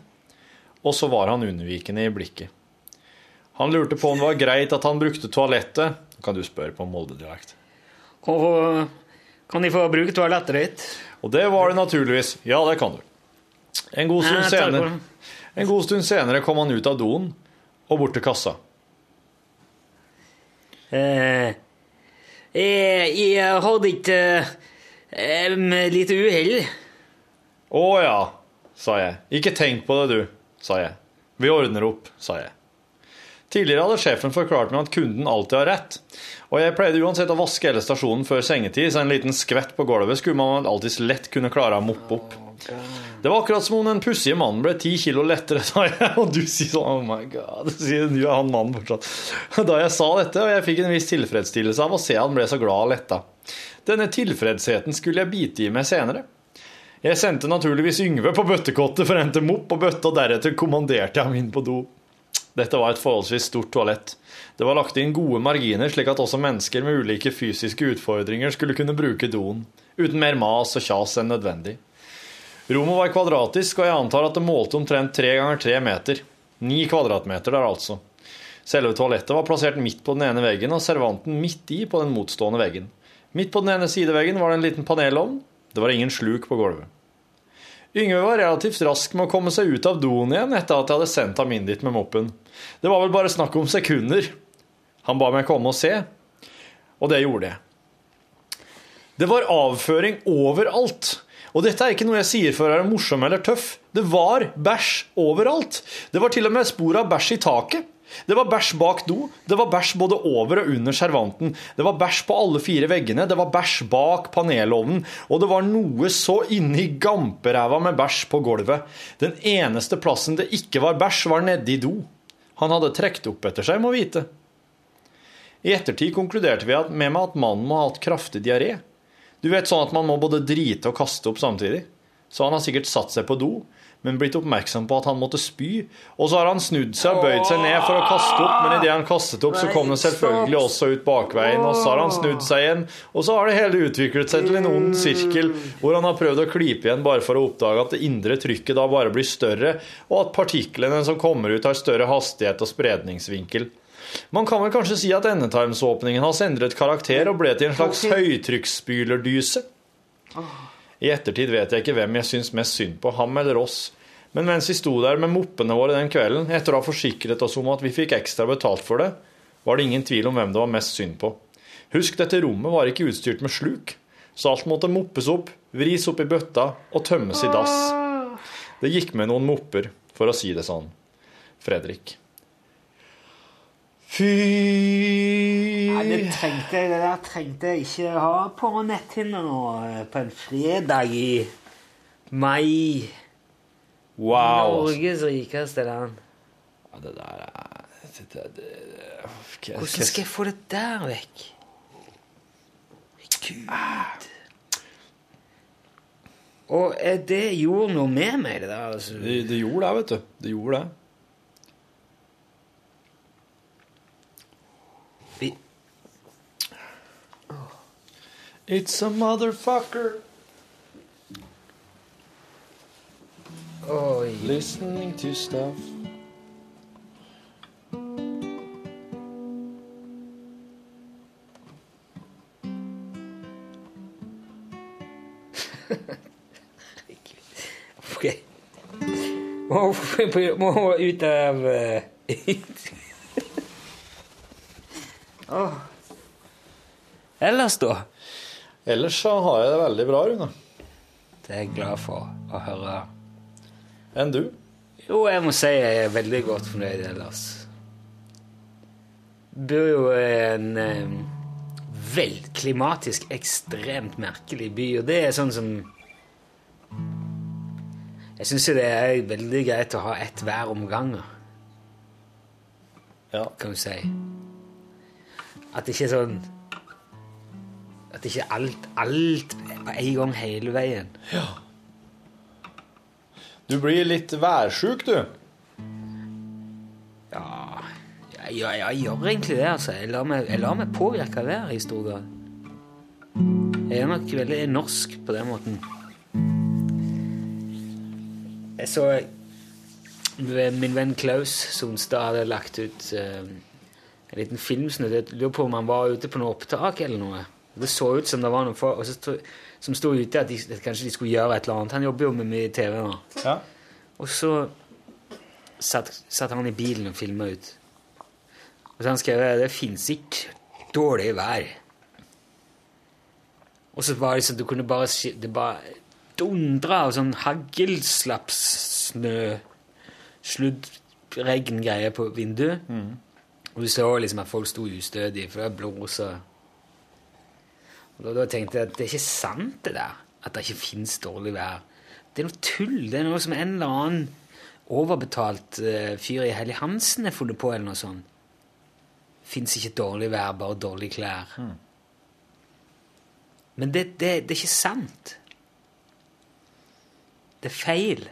Og så var han unnvikende i blikket. Han lurte på om det var greit at han brukte toalettet. Kan du spørre på Molde-dialekt? Kan, kan de få bruke toalettet ditt? Og det var det naturligvis. Ja, det kan du. En god stund Nei, jeg senere, en god stund senere kom han ut av doen og bort til kassa. Eh, jeg, jeg hadde ikke eh, lite uhell. Å ja, sa jeg. Ikke tenk på det, du, sa jeg. Vi ordner opp, sa jeg. Tidligere hadde sjefen forklart meg at kunden alltid har rett, og jeg pleide uansett å vaske hele stasjonen før sengetid, så en liten skvett på gulvet skulle man alltids lett kunne klare å moppe opp. Det var akkurat som om den pussige mannen ble ti kilo lettere, sa jeg, og du sier sånn oh my god, sier du han mannen fortsatt. Da jeg sa dette, og jeg fikk en viss tilfredsstillelse av å se han ble så glad og letta. Denne tilfredsheten skulle jeg bite i meg senere. Jeg sendte naturligvis Yngve på bøttekottet for å hente mopp og bøtte, og deretter kommanderte jeg ham inn på do. Dette var et forholdsvis stort toalett. Det var lagt inn gode marginer, slik at også mennesker med ulike fysiske utfordringer skulle kunne bruke doen, uten mer mas og kjas enn nødvendig. Rommet var kvadratisk, og jeg antar at det målte omtrent tre ganger tre meter. Ni kvadratmeter der, altså. Selve toalettet var plassert midt på den ene veggen, og servanten midt i på den motstående veggen. Midt på den ene sideveggen var det en liten panelovn. Det var ingen sluk på gulvet. Yngve var relativt rask med å komme seg ut av doen igjen etter at jeg hadde sendt ham inn dit med moppen. Det var vel bare snakk om sekunder. Han ba meg komme og se, og det gjorde jeg. Det var avføring overalt. Og dette er ikke noe jeg sier for å være morsom eller tøff. Det var bæsj overalt. Det var til og med spor av bæsj i taket. Det var bæsj bak do. Det var bæsj både over og under servanten. Det var bæsj på alle fire veggene. Det var bæsj bak panelovnen. Og det var noe så inni gamperæva med bæsj på gulvet. Den eneste plassen det ikke var bæsj, var nedi do. Han hadde trukket opp etter seg, må vite. I ettertid konkluderte vi med meg at mannen må ha hatt kraftig diaré. Du vet sånn at man må både drite og kaste opp samtidig. Så han har sikkert satt seg på do, men blitt oppmerksom på at han måtte spy. Og så har han snudd seg og bøyd seg ned for å kaste opp, men idet han kastet opp, så kom det selvfølgelig også ut bakveien, og så har han snudd seg igjen, og så har det hele utviklet seg til en ond sirkel hvor han har prøvd å klype igjen bare for å oppdage at det indre trykket da bare blir større, og at partiklene som kommer ut, har større hastighet og spredningsvinkel. Man kan vel kanskje si at endetarmsåpningen hans endret karakter og ble til en slags høytrykksspylerdyse. I ettertid vet jeg ikke hvem jeg syns mest synd på, ham eller oss. Men mens vi sto der med moppene våre den kvelden, etter å ha forsikret oss om at vi fikk ekstra betalt for det, var det ingen tvil om hvem det var mest synd på. Husk, dette rommet var ikke utstyrt med sluk, så alt måtte moppes opp, vris opp i bøtta og tømmes i dass. Det gikk med noen mopper, for å si det sånn. Fredrik. Fy Nei, det, trengte, jeg- det der trengte jeg ikke ha på netthinna nå eh, på en fredag i mai. Wow. Norges rikeste land. Ja, det der er det, det, det, Hvordan skal jeg få det der vekk? Gud. Og eh, det gjorde noe med meg, det der. Altså. Det, det gjorde det, vet du. Det gjorde det. It's a motherfucker Oi. listening to stuff. Ok. Må, må ut av eh, ut. Åh. Ellers, da? Ellers så har jeg det veldig bra, Rune. Det er jeg glad for å høre. Enn du? Jo, jeg må si jeg er veldig godt fornøyd ellers. Bor jo i en eh, vel klimatisk ekstremt merkelig by, og det er sånn som Jeg syns jo det er veldig greit å ha ett hver om gangen. kan du si. At det ikke er sånn At ikke alt, alt på en gang hele veien. Ja. Du blir litt værsjuk, du. Ja, jeg, jeg, jeg gjør egentlig det, altså. Jeg lar meg, jeg lar meg påvirke av været i stor grad. Jeg er nok veldig norsk på den måten. Jeg så min venn Klaus Sonstad hadde lagt ut eh, en liten filmsnutt. Jeg lurer på om han var ute på noe opptak eller noe. Det så ut som det var noe for, og så sto- som sto ute at, de, at kanskje de skulle gjøre et eller annet. Han jobber jo med mye TV nå. Ja. Og så satt, satt han i bilen og filma ut. Og så han skrev det fins ikke dårlig vær. Og så var det sånn du kunne bare Det bare dundra av sånn haglslapssnø, sluddregngreier på vinduet. Og du så liksom at folk sto ustødige, for det blåsa. Og da, da tenkte jeg at det er ikke sant, det der. At det ikke fins dårlig vær. Det er noe tull. Det er noe som en eller annen overbetalt uh, fyr i Helly Hansen har funnet på, eller noe sånt. Fins ikke dårlig vær, bare dårlige klær. Men det, det, det er ikke sant. Det er feil.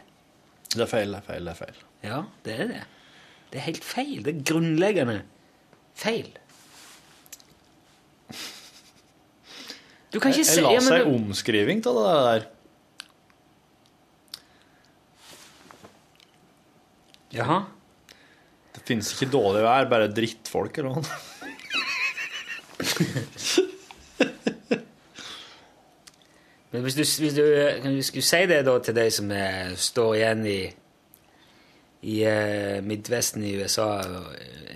Det er feil, det er feil, det er feil. Ja, det er det. Det er helt feil. Det er grunnleggende feil. Du kan ikke se jeg la ja, seg du- omskriving av det der. Jaha? Det finnes ikke dårlig vær, bare drittfolk eller noe. Men hvis du, hvis du kan du skulle si det da til de som er, står igjen i i uh, Midtvesten i USA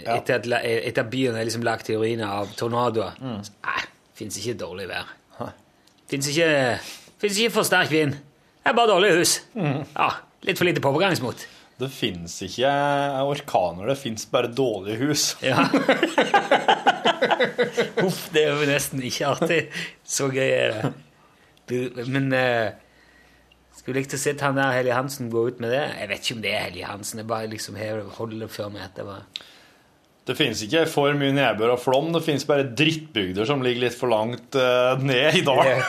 ja. etter, at, eh, etter at byen er liksom lagt i ruiner av tornadoer Mm. Så, Nei, fins ikke dårlig vær. Fins ikke, ikke for sterk vind. Det er bare dårlig hus. Mm. Ja, Litt for lite pågangsmot. Det fins ikke orkaner, det fins bare dårlige hus. Ja. Uff, det er jo nesten ikke artig. Så gøy er det. Du, men uh, skulle likt å se han der Helge Hansen gå ut med det. Jeg vet ikke om det er Helge Hansen. Jeg bare liksom holder før meg at det var Det finnes ikke for mye nedbør og flom, det finnes bare drittbygder som ligger litt for langt uh, ned i dalen.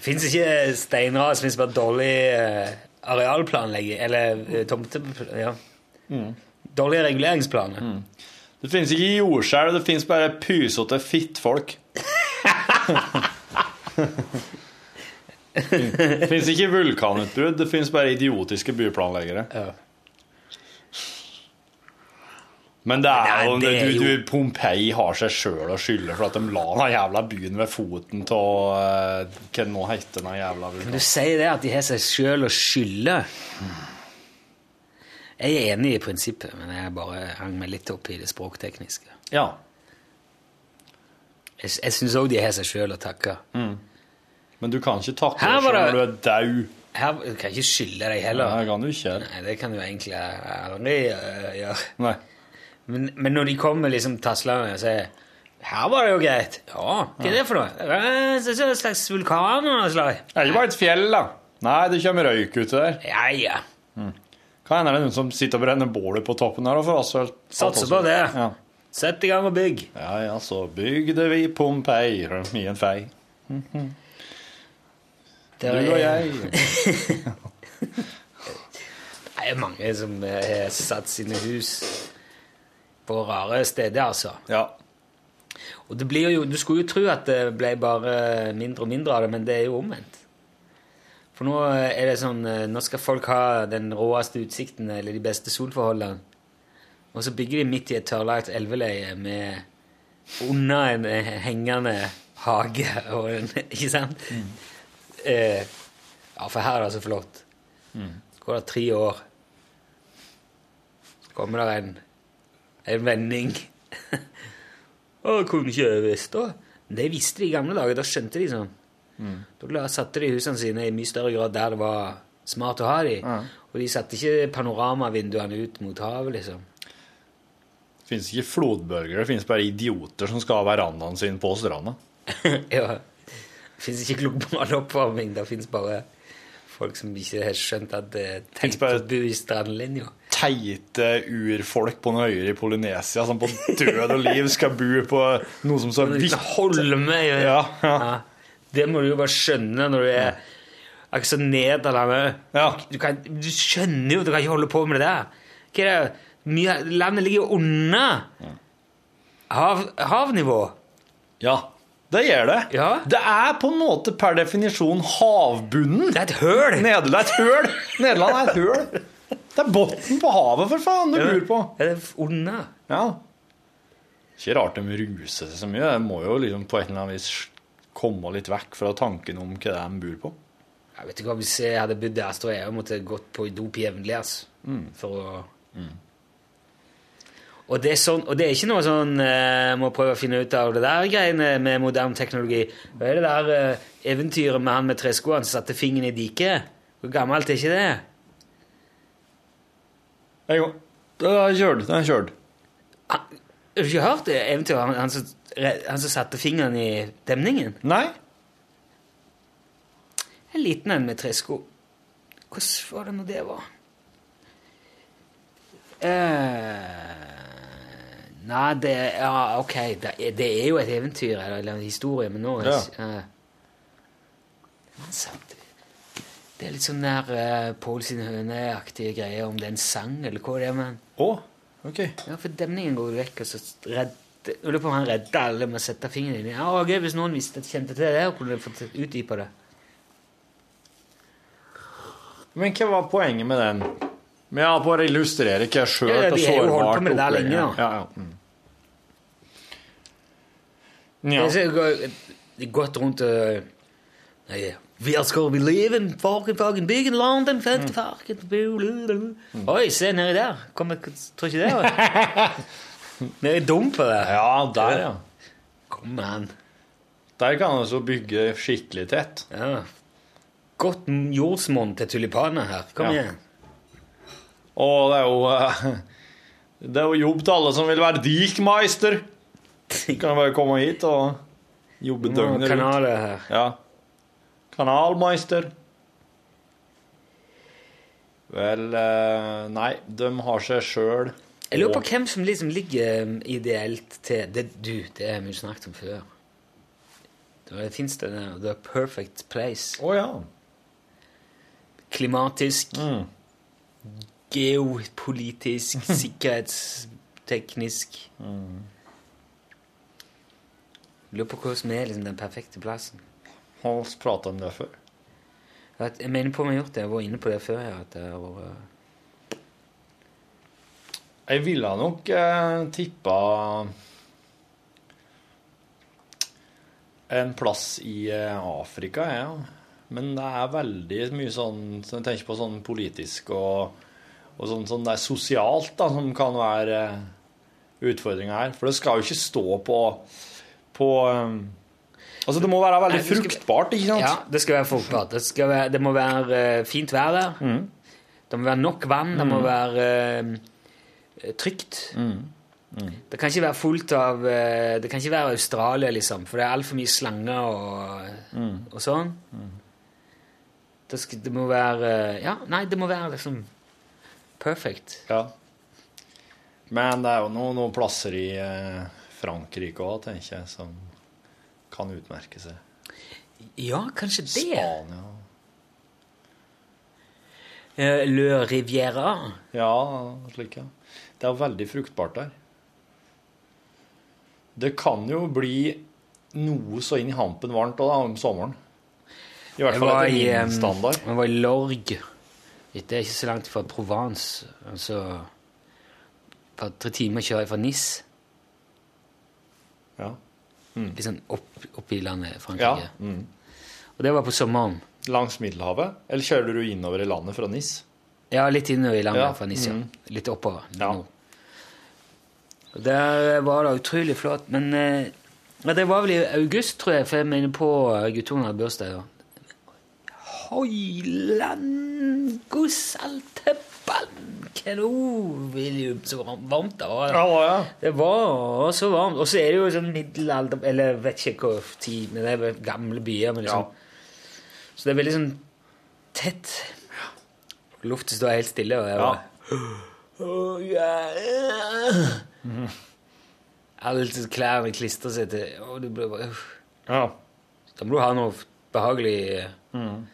Det fins ikke steinras, det fins bare dårlig eh, arealplanlegging Eller uh, tomte... Ja. Dårlige reguleringsplaner. Det finnes ikke jordskjelv, det finnes bare pysete fittfolk. Det finnes ikke vulkanutbrudd, det finnes bare idiotiske byplanleggere. Men det er jo, det er jo- du, Pompeii har seg sjøl å skylde for at de la den jævla byen ved foten av Hva det nå heter den jævla byen? Men du si det at de har seg sjøl å skylde. Jeg er enig i prinsippet, men jeg bare hang meg litt opp i det språktekniske. Ja. Jeg, jeg syns òg de har seg sjøl å takke. Men du kan ikke takke deg sjøl når du er daud. Her du kan ikke skylde deg heller. Nei, kan du ikke. Nei, det kan du egentlig aldri øh, gjøre. Nei. Men, men når de kommer liksom taslende og sier her var det jo greit. Ja, hva er det for noe? Det er en slags vulkan eller noe slag. Det er ikke bare et fjell, da. Nei, det kommer røyk ut der. Ja, ja. Hva hender det noen som sitter og brenner bålet på toppen her og får asfalt. Satser på det. Ja. Sett i gang og bygg. ja, ja, så bygde vi Pompeii i en fei. Du Det er- og jeg. Det er mange som eh, har satt sine hus på rare steder, altså. Ja. Og det blir jo, Du skulle jo tro at det ble bare mindre og mindre av det, men det er jo omvendt. For nå er det sånn eh, Nå skal folk ha den råeste utsikten eller de beste solforholdene. Og så bygger de midt i et tørrlagt elveleie med under en eh, hengende hage og en Ikke sant? Eh, ja, for her er det så flott. Så går det tre år. Så kommer det en, en vending. og kunne ikke visst da? Det visste de i gamle dager. Da skjønte de sånn. Da satte de husene sine i mye større grad der det var smart å ha de. Og de satte ikke panoramavinduene ut mot havet, liksom. Det finnes ikke flodbølger, det finnes bare idioter som skal ha verandaen sin på stranda. ja. Det fins ikke global oppvarming. Det fins bare folk som ikke har skjønt at det er tenkt å bo i strandlinja. Teite urfolk på noen øyer i Polynesia som på død og liv skal bo på noe som så vidt holme Ja, ja. Ja. Det må du jo bare skjønne når du er ikke så Ja. Du, kan, du skjønner jo at du kan ikke holde på med det der. Hva er det? Mye, landet ligger jo under hav, havnivå. Ja, det gjør det. Det er på en måte per definisjon havbunnen. Det er et høl! Nederland er et høl. Nederland er et høl. Det er bunnen på havet, for faen, du Ja, bor på. Det er under. Ja. Ikke rart de ruser seg så mye. De må jo liksom på et eller annet vis komme litt vekk fra tanken om hva de bor på. Jeg vet ikke Hvis jeg hadde bodd der, så tror jeg jeg måtte gått på dop jevnlig. Altså, for å... Og det, er sånn, og det er ikke noe sånn uh, må prøve å finne ut av det der greiene med moderne teknologi. Hva er det der uh, eventyret med han med treskoene som satte fingeren i diket? Hvor gammelt er ikke det? Jo, det har jeg kjørt. Da har jeg kjørt. Har du ikke hørt det eventyret? Han, han, som, han som satte fingeren i demningen? Nei. En liten en med tresko. Hvordan var det nå det var? Eh, nei, det Ja, ok. Det, er- det er jo et eventyr eller, eller en historie, men nå Ja. eh, han satt- Det er litt sånn der uh, Pål sin høne-aktige greier, om det er en sang, eller hva det er. Men. Oh, ok. Ja, for demningen går jo vekk, og så redde Jeg lurer på om han redda alle med å sette fingeren inn i Ja, gøy hvis noen visste, kjente til det, kunne de fått utdypa det. Men hva var poenget med den? Men ja, Bare illustrere hva sjøl Ja, ja, og sårbart på med det der opplegg lenge, da. Ja, ja. Mm. Det er så har gått rundt og ja, Where skal Fucking, fucking big in London. Fucking, fucking, Oi, se nedi der. Kom, jeg tror ikke det var Vi er der. Ja, der, ja. Kom an. Der kan du så bygge skikkelig tett. Ja. Godt jordsmonn til tulipaner her. Kom Ja. igjen. Og det er jo eh, Det er jo jobb til alle som vil være dikmeister. Kan bare komme hit og jobbe døgnet rundt. kanaler her. Ja. Kanalmeister. Vel eh, Nei, de har seg sjøl Jeg lurer på hvem som liksom ligger um, ideelt til det, Du, det har vi snakket om før. Det fins det der The Perfect Place. Å ja. Klimatisk, geopolitisk, sikkerhetsteknisk Lurer på hva som er liksom den perfekte plassen. Har vi prata om det før? Jeg jeg mener på jeg har gjort det. Jeg var inne på det før. Jeg, at det har vært Jeg ville nok eh, tippa en plass i eh, Afrika, ja. Men det er veldig mye sånn så Jeg tenker på sånn politisk og, og sånn, sånn det er sosialt da, som kan være eh, utfordringa her. For det skal jo ikke stå på, på eh, Altså, det må være veldig Nei, det skal- fruktbart, ikke sant? Ja, det skal være fruktbart. Det, skal være, det må være eh, fint vær der. Det må være nok vann. Det må Mm. være eh, trygt. Det kan ikke være fullt av eh, Det kan ikke være Australia, liksom, for det er altfor mye slanger og, og sånn. Det, skal, det må være Ja, nei, det må være liksom perfect. Ja. Men det er jo noen, noen plasser i eh, Frankrike òg, tenker jeg, som kan utmerke seg. Ja, kanskje det. Spania. Eh, Le Riviera. Ja, slik, ja. Det er veldig fruktbart der. Det kan jo bli noe så inn i hampen varmt også, da, om sommeren. I hvert fall etter min standard. Jeg var i Lorg. Det er ikke så langt fra Provence. Altså et par-tre timer kjører jeg fra Nis. Ja. Litt sånn opp, opp i landet Ja. Frankrike. Mm. Og det var på sommeren. Langs Middelhavet? Eller kjører du innover i landet fra NIS? Ja, litt innover i landet Ja, fra Nis. ja. mm. Litt oppover. Ja. Og Der var det utrolig flott. Men eh, ja, det var vel i august, tror jeg, for jeg mener på eh, guttungen hadde bursdag. Ja. Høyland Gussalteballen William, så varmt det var. Ja, ja. Det var så varmt. Og så er det jo sånn middelalder Eller vet ikke hvor tid, men det er gamle byer. Men liksom, Så det er veldig sånn tett. Luften står helt stille. Og jeg Ja. bare, Åh, ja. Alle klærne klistrer seg til og du blir bare. Ja. Da må du ha noe behagelig mm.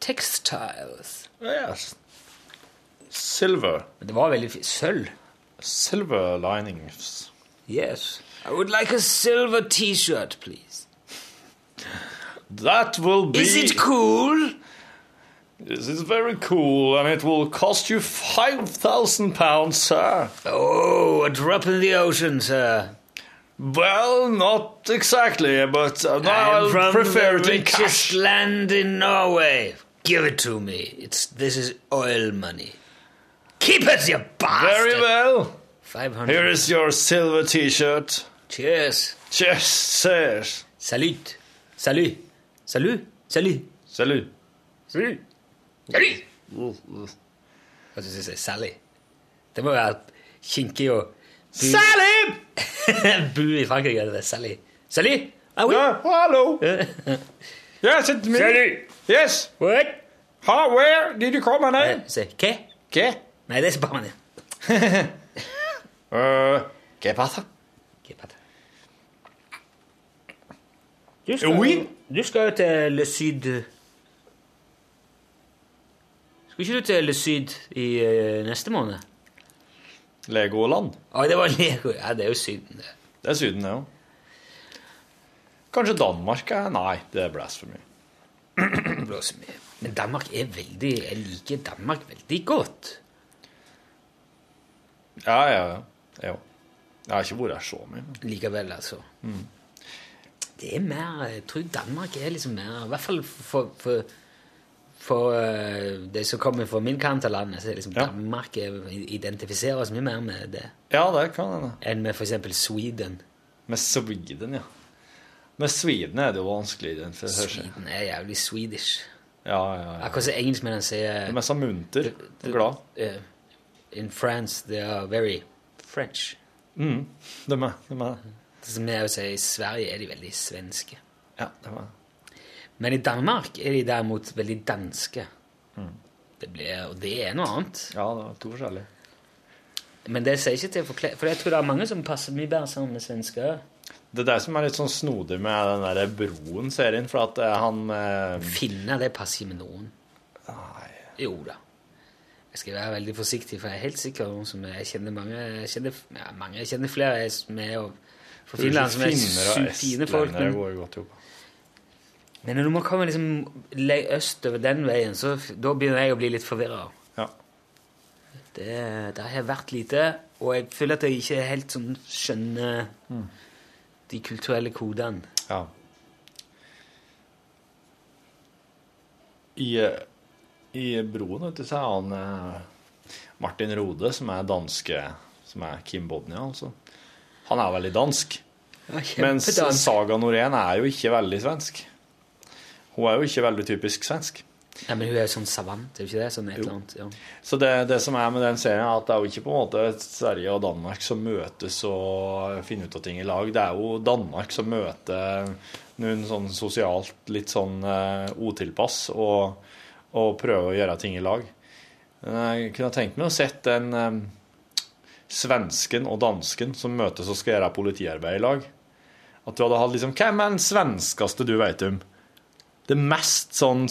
Textiles. Yes. Silver. Men det var veldig fint. Sølv. Silver linings. Yes. I would like a silver T-shirt, please. That will be... Is it cool? This is very cool, and it will cost you 5,000 pounds, sir. Oh, a drop in the ocean, sir. Well, not exactly, but uh, I'll prefer the it in richest cash. land in Norway. Give it to me. It's this is oil money. Keep it, you bastard. Very well. Five hundred. Here is your silver T-shirt. Cheers. Cheers, sirs. Salut. Salut. Salut. Salut. Salut. Salut. Salut. Hva skal jeg si? Sally. Det må være kinkig og Sally! Bu i Frankrike, er det Sally. Sally. Ah, oui. Yeah, hello. yes, it's me. Salut. Yes. What? How, where did you come in? Eh, Si, hva? Hva? Nei, det er bare ¿Qué pasa? ¿Qué pasa? Du skal, Oui. du skal jo til Le Syd Skal ikke du til Le Syd i eh, neste måned? Legoland. Å, det var Lego. Ja, det er jo Syden, det. Det er Syden, det òg. Kanskje Danmark er Nei, det er blasphemy. Blåser mye. Men Danmark er veldig Jeg liker Danmark veldig godt. Ja, ja, ja. Jo. Jeg har ikke vært her så mye. men- Likevel, altså. Det er mer Jeg tror Danmark er liksom mer I hvert fall for, for, for det som kommer fra min kant av landet, så er liksom Ja. Danmark er, identifiserer oss mye mer med det Ja, det kan hende. enn med f.eks. Sweden. Med Sweden, ja. Med Sweden er det jo vanskelig. Den, for. Sweden er jævlig swedish. Ja, ja, ja. Akkurat som engelskmennene sier Det så munter og glad. In France, they are very French. Mm. De er, de er. Det som jeg å si, I Sverige er de veldig svenske. Ja, de er. Men i Danmark er de derimot veldig danske. Mm. Det blir, og det er noe annet. Ja, det er to forskjellige. Men det sier ikke til å forklare For jeg tror det er mange som passer mye bedre sammen med svensker. Det er det som er litt sånn snodig med den der Broen-serien, for at eh, han eh, Finner, det passer ikke med noen. Nei. Jo da. Jeg skal være veldig forsiktig, for jeg er helt sikker på noen som jeg kjenner mange Jeg kjenner, ja, mange, jeg kjenner flere som er fra Finland, som er fine folk. Men, går godt ihop. men når man kommer liksom lei østover den veien, så da begynner jeg å bli litt forvirra. Ja. Det, det har vært lite, og jeg føler at jeg ikke helt sånn skjønner de kulturelle kodene. Ja. I, eh, I Broen vet du, så er han eh, Martin Rode, som er danske Som er Kim Bodnia, altså. Han er veldig dansk. Mens. Saga Norén er jo ikke veldig svensk. Hun er jo ikke veldig typisk svensk. Nei, men hun er jo sånn savant, er hun ikke det? Sånn et eller annet, ja. Så det, det som er med den serien, er at det er jo ikke på en måte Sverige og Danmark som møtes og finner ut av ting i lag. Det er jo Danmark som møter noen sånn sosialt litt sånn uh, utilpass og, og prøve å gjøre ting i lag. Jeg kunne tenkt meg å sett den eh, svensken og dansken som møtes og skal gjøre politiarbeid i lag. At du hadde hatt liksom Hvem er den svenskeste du vet om? Det mest sånn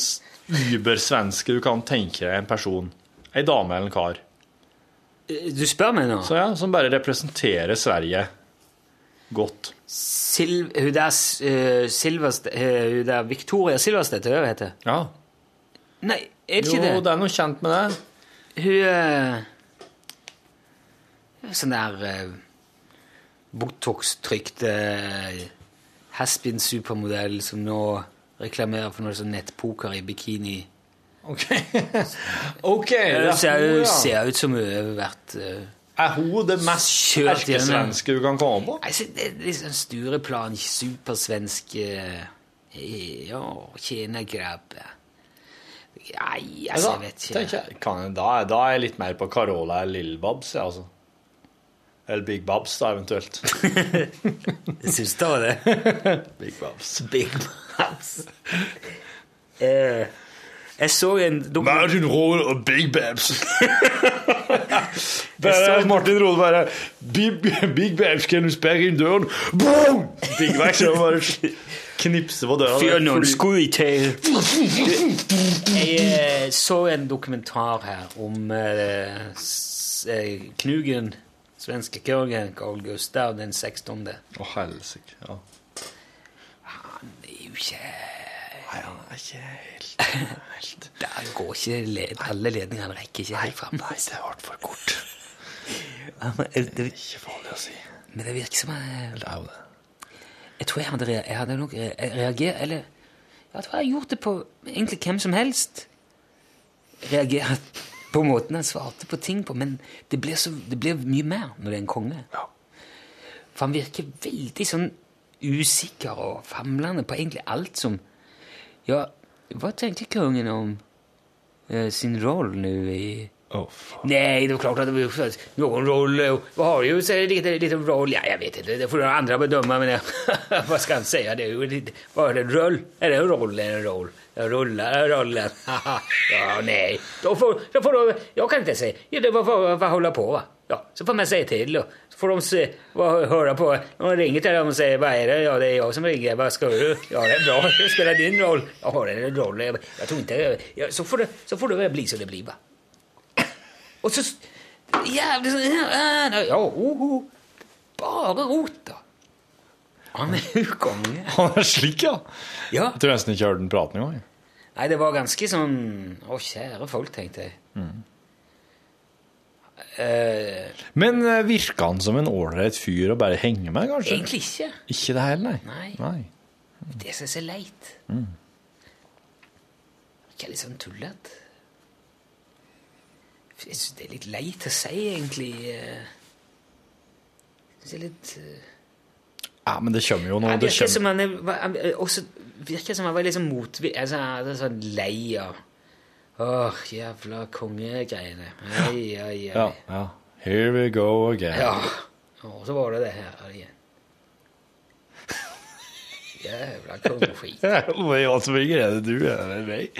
übersvenske du kan tenke deg en person. Ei dame eller en kar. Du spør meg nå? Så ja, Som bare representerer Sverige godt. Sil hun der uh, Silverste, uh, Hun der Victoria Silverstedt, hva heter hun? Ja. Nei, er det ikke det? Jo, det er noe kjent med det. Hun uh, Sånn der uh, Botox-trykte uh, Haspin supermodell som nå reklamerer for noe sånn nettpoker i bikini. OK. ok, Hun er ser, hun, hun ser ut som hun har vært uh, Er hun det mest erkesvenske du kan komme på? altså, Det er liksom Stureplan, supersvensk Ja, tjena grabbar. Nei, jeg, da, vet ikke. jeg, kan, jeg- da, er- da er jeg litt mer på Carola eller Lill-Babs, jeg, altså. Eller Big Babs, da, eventuelt. Jeg syns det var det. Big Babs. Big Babs. uh, jeg så en Martin Roll og Big Babs. Bare Martin Roll bare Big, big Babs, kan du sperre inn døren? Boom! Big Babs så bare knipse på døra. Fyr noen til. Jeg eh, så en dokumentar her om eh, eh, Knugen, svenske kongen Carl Gustav den 16. Å, helsike. Ja. Han er jo ikke Nei, han er ikke helt, helt. Der går ikke led, alle ledningene rekker ikke helt fram. Nei, det ble for kort. Det eh, Ikke farlig å si. men det virker som Det er jo det. Jeg tror jeg hadde, rea- jeg hadde nok re- reagert Eller jeg tror jeg hadde gjort det på egentlig hvem som helst. Reagert på måten han svarte på ting på, men det blir, så, det blir mye mer når det er en konge. Ja. For han virker veldig sånn usikker og famlende på egentlig alt som Ja, hva tenkte kongen om eh, sin rolle nå i Faen. Nej, det är klart att någon roll. Vad har ju lite, lite roll? Ja, jag vet inte, det får andra bedöma. Men vad ska han säga? Det är lite, vad är det? En roll? Är det en roll eller en roll? Jag rullar rollen. ja, nej. Då får, då får de, jag kan inte säga. Ja, det för, för hålla på, va? Ja, så får man säga till då. Så får de se, vad, höra på. De ringer till dem och säger, vad är det? Ja, det är jag som ringer. Vad ska du? Ja, det är bra. Jag spelar din roll. Ja, det är en roll. Jag, jag tror inte... Jag, så, får det, så får det bli så det blir, va? Og så Jævlig sånn Ja, ja oh. Bare rot, da. Han er jo konge. Han er slik, ja. Ja. Jeg tror nesten ikke jeg hørte den praten engang. Nei, det var ganske sånn Å, kjære folk, tenkte jeg. Eh, Men eh, virka han som en ålreit fyr å bare henge med, kanskje? egentlig ikke. Ikke det heller, nei. Nei. nei. Det som er så leit. Ikke litt sånn tullete. Jeg syns det er litt leit å si, egentlig. eh. Jeg synes det er litt eh, Ja, men det kommer jo noe. Det virker som han er, er også virker som han var litt sånn motvi... Altså, han er sånn lei av Åh, jævla kongegreiene. Ai, ai, ai. Ja, ja. Here we go again. Ja. Og så var det det her igjen. Jævla kongeskit. Hva er jo som ikke er det du er, meg.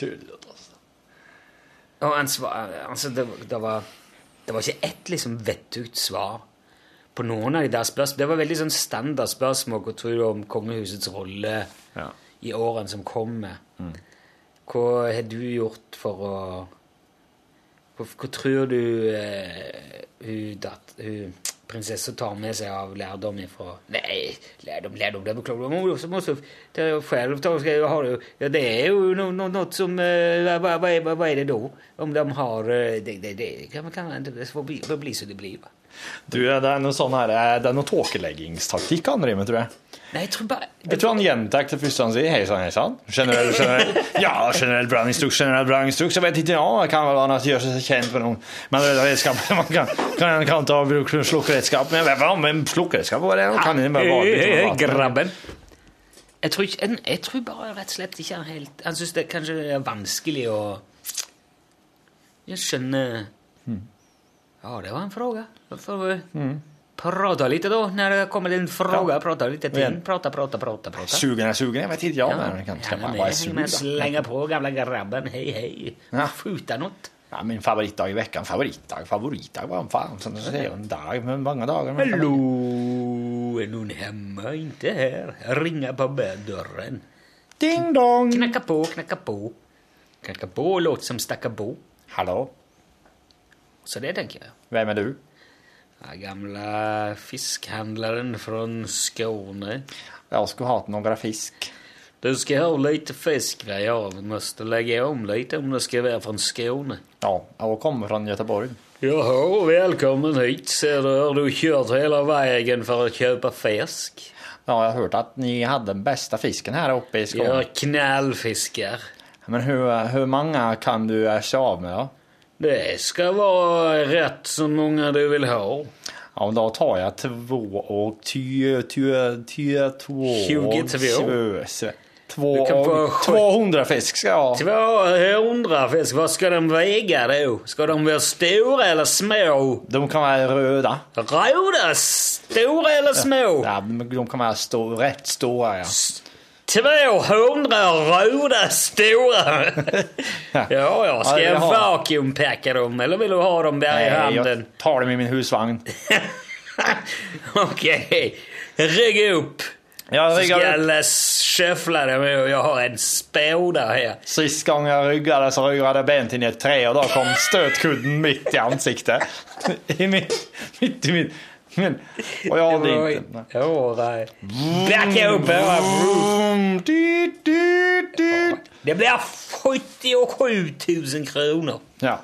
Altså. Og han svar, altså, det, det, var, det var ikke ett liksom vettugt svar på noen av de der spørsmålene. Det var veldig sånn standard spørsmål. Hva tror du om kongehusets rolle Ja. i årene som kommer? Hva har du gjort for å Hva, hva tror du uh, hun, dat, hun prinsessa tar med seg av lærdom ifra Nei, lærdom, lærdom, det beklager måste, det er jo selv. Ja, det er jo no, no, något som eh, hva, hva, hva, hva er det da? Om de har eh, Det, det, kan, bli, som det blir. Du, det er noe sånn her, det er noe tåkeleggingstaktikk han driver med, tror jeg. Nei, jeg tror bare Jeg tror han gjentar det første han sier. Hei sann, hei sann. Generell, generell. Ja, generell branninstruks, generell branninstruks. Jeg vet ikke, ja, det kan vel være at gjør seg kjent med noen Men det er redskap man kan, kan, kan ta og bruke slukkeredskap. Men hva med slukkeredskap? Hva er det? Kan det bare være litt sånn Grabben. Jeg tror, ikke, jeg, tror bare rett og slett ikke han helt Han syns det kanskje er vanskelig å Jeg skjønner Ja, det var en spørsmål. Vi prata lite då, när det kommer en fråga. Prata lite till. Prata, prata, prata, prata. Sugen er sugen. Jeg vet ikke, ja. men jeg kan ja, men jeg jeg med suger. da. slänga på gamla grabben. Hej, hej. Ja. Skjuta något. Ja, min favorittdag i veckan. Favorittdag, favorittdag. Hva faen? Sånn, det er jo en dag med mange dager. men- Hallå, är någon hemma? Inte här. Ringa på dörren. Ding dong! Knacka på, knacka på. Knacka på låt som stacka bo. Hallå? Så det tänker jag. Hvem er du? Ja, gamle fiskhandlaren fra Skåne. Jeg skulle hatt noen fisk. Du skal ha lite fisk, va? Ja, vi måste lägga om lite om det skal være fra Skåne. Ja, jeg kommer fra Göteborg. Jaha, velkommen hit. Ser du, har du kjørt hele veien for å kjøpe fisk? Ja, jeg har hørt at ni hadde den beste fisken her oppe i Skåne. Ja, knallfiskar. Men hvor mange kan du eh, se av med då? Det ska vara rätt så många du vill ha. Ja, då tar jag två och ty, ty, ty, två. 22. Två, få 200 fisk ska jag ha. 200 fisk, vad ska de väga då? Ska de vara stora eller små? De kan vara röda. Röda, stora eller små? Ja, de kan vara stå, rätt stora ja. 200 røde store! ja, ja. Skal Ja, jeg vakuumpeke vakuumpacka dem, eller vil du ha dem der i handen? jag tar dem i min husvagn. Okej, rygg upp. Jag Så skal ska jag eh, Jeg och jag har en spåda här. Sist gång jag ryggade så ryggade jag bent in i ett träd och då kom stötkudden mitt i ansiktet. I mitt, mitt i mitt... Men, och jag hade inte... nej. Vroom, dyt, dyt, dyt. Det blir 77 000 kronor. Ja.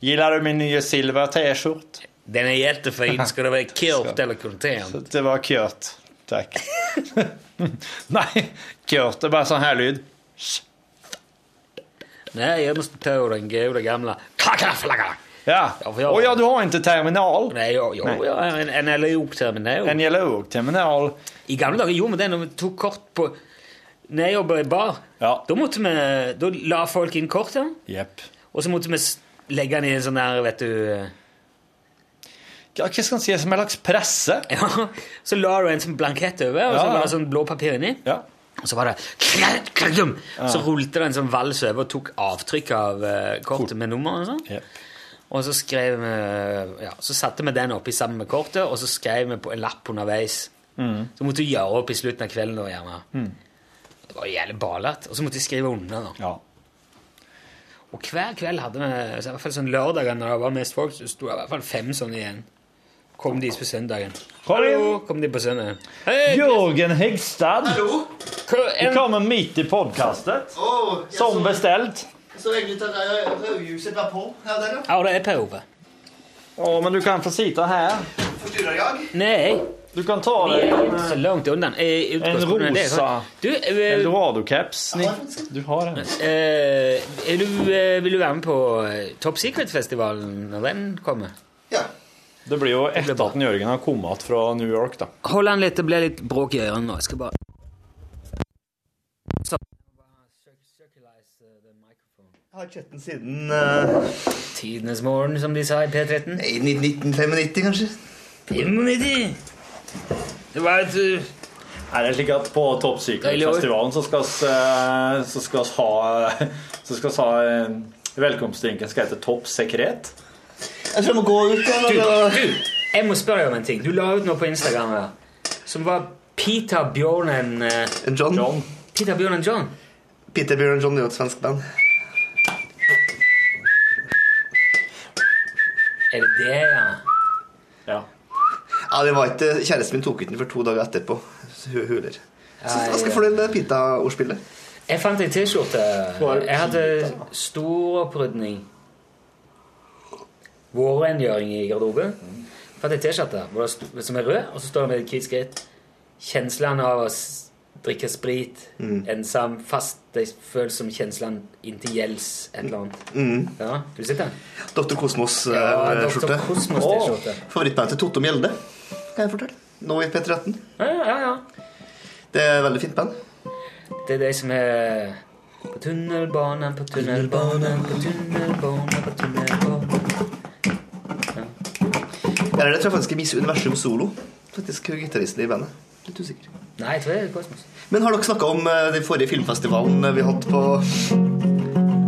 Gillar du min nya silver t-shirt? Den är jättefin. Ska det vara kört eller content? Det var kört. Tack. Nej, kört. Det är bara sån här lyd. Nej, jag måste ta den goda gamla... Klacka-flacka. Ja. Ja, jag- Och ja, du har inte terminal. Nej, jag, jag, Nej. jag har en, en analogterminal. En dialogterminal. I gamla dagar gjorde vi det när vi tog kort på... När jag jobbade i bar, Ja. då, måste man, då la folk in korten Yep. och så måste man legge lägga ner en sån där, vet du... Ja, hva skal man si, som en slags presse? Ja, så la du en sånn blankett over, og så var det sånn blå papir inni. Ja. Og så var det. Så rullte det en sånn vals over og tok avtrykk av eh, kortet med nummer og sånn. Jepp. Og så skrev vi ja, Så satte vi den oppi sammen med kortet, og så skrev vi på en lapp underveis. Så måtte du gjøre opp i slutten av kvelden. Da, gjerne. Det var jævlig balete. Og så måtte de skrive under. da. Ja. Og hver kveld hadde vi så i hvert fall sånn lørdager når det var mest folk, så sto det i hvert fall fem sånne igjen. Kom de på søndagen. Hallo! Kom de på søndagen. Hei! Jørgen Hegstad, Hallo! du kommer midt i podcastet. Som beställt. Så egentlig at rødljuset var på her der, ja. Ja, det er på Ove. Ja, men du kan få sitte her. Forstyrrer jeg? Nei, Du kan ta deg en, så langt unna. Eh, en rosa Du, uh, Eldorado-caps. Du har en. Uh, er du, uh, vil du være med på eh, Top Secret-festivalen når den kommer? Ja. Det blir jo etter at Jørgen har kommet fra New York, da. Hold den litt, det blir litt bråk i ørene nå. Jeg skal bare Så. Jeg har kjøtten den siden uh, Tidenes morgen, som de sa i P13. I 1995, kanskje. 95! Det var et uh, Er det slik at på Top Secret-festivalen så skal vi eh, så skal vi ha Så skal vi ha Velkomstdrinken skal hete Topp sekret. Jeg tror jeg må gå ut igjen. du, du, jeg må spørre deg om en ting. Du la ut noe på Instagram her, som var Peter Bjørnen John. John. Peter Bjørnen John. Peter Bjørn John er jo et svensk band. Er det det, ja? Ja. Ja, det var ikke Kjæresten min tok ut den for to dager etterpå. Huler. Så jeg skal ja. fornøyd med Pita-ordspillet. Jeg fant ei T-skjorte. Jeg hadde stor opprydning. Vårrengjøring i garderoben. Fant ei T-skjorte det som er rød, og så står det med hvit skritt Kjenslene av å drikke sprit, ensam, fast Det føles som kjenslene inntil gjelds et eller annet. Ja, du sitter? Dr. Kosmos-skjorte. Dr. Kosmos-T-skjorte. Favorittbandet til Totto Mjelde, kan jeg fortelle. Nå i P13. Ja, ja, ja. Det er et veldig fint band. Det er de som er På tunnelbanen, på tunnelbanen, på tunnelbanen, på tunnelbanen Eller det tror jeg faktisk er Miss Universum Solo. Faktisk gitaristen i bandet. Litt usikker. Nei, jeg tror det er Kosmos. Men har dere snakka om eh, den forrige filmfestivalen vi hadde på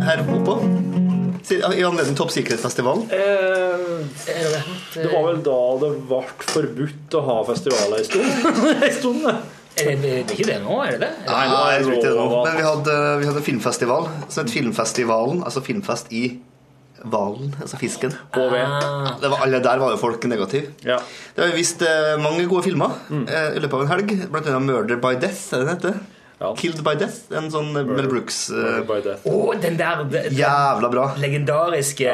her oppe? I anledning Topp Secret-festivalen? Det var vel da det ble forbudt å ha festivaler en stund? en stund, det. Er det, det er ikke det nå, er det det? Nei, nå er jeg tror ikke det nå. Men vi hadde, vi hadde en filmfestival som het Filmfestivalen. Altså filmfest i hvalen, altså fisken. Ah, Det var, alle der var jo folk negative. Ja. Det har vist eh, mange gode filmer eh, i løpet av en helg. Blant annet 'Murder by Death'. er det den heter? Ja. 'Killed by Death'. En sånn eh, Mel Brooks By oh, den der den Jævla bra. legendariske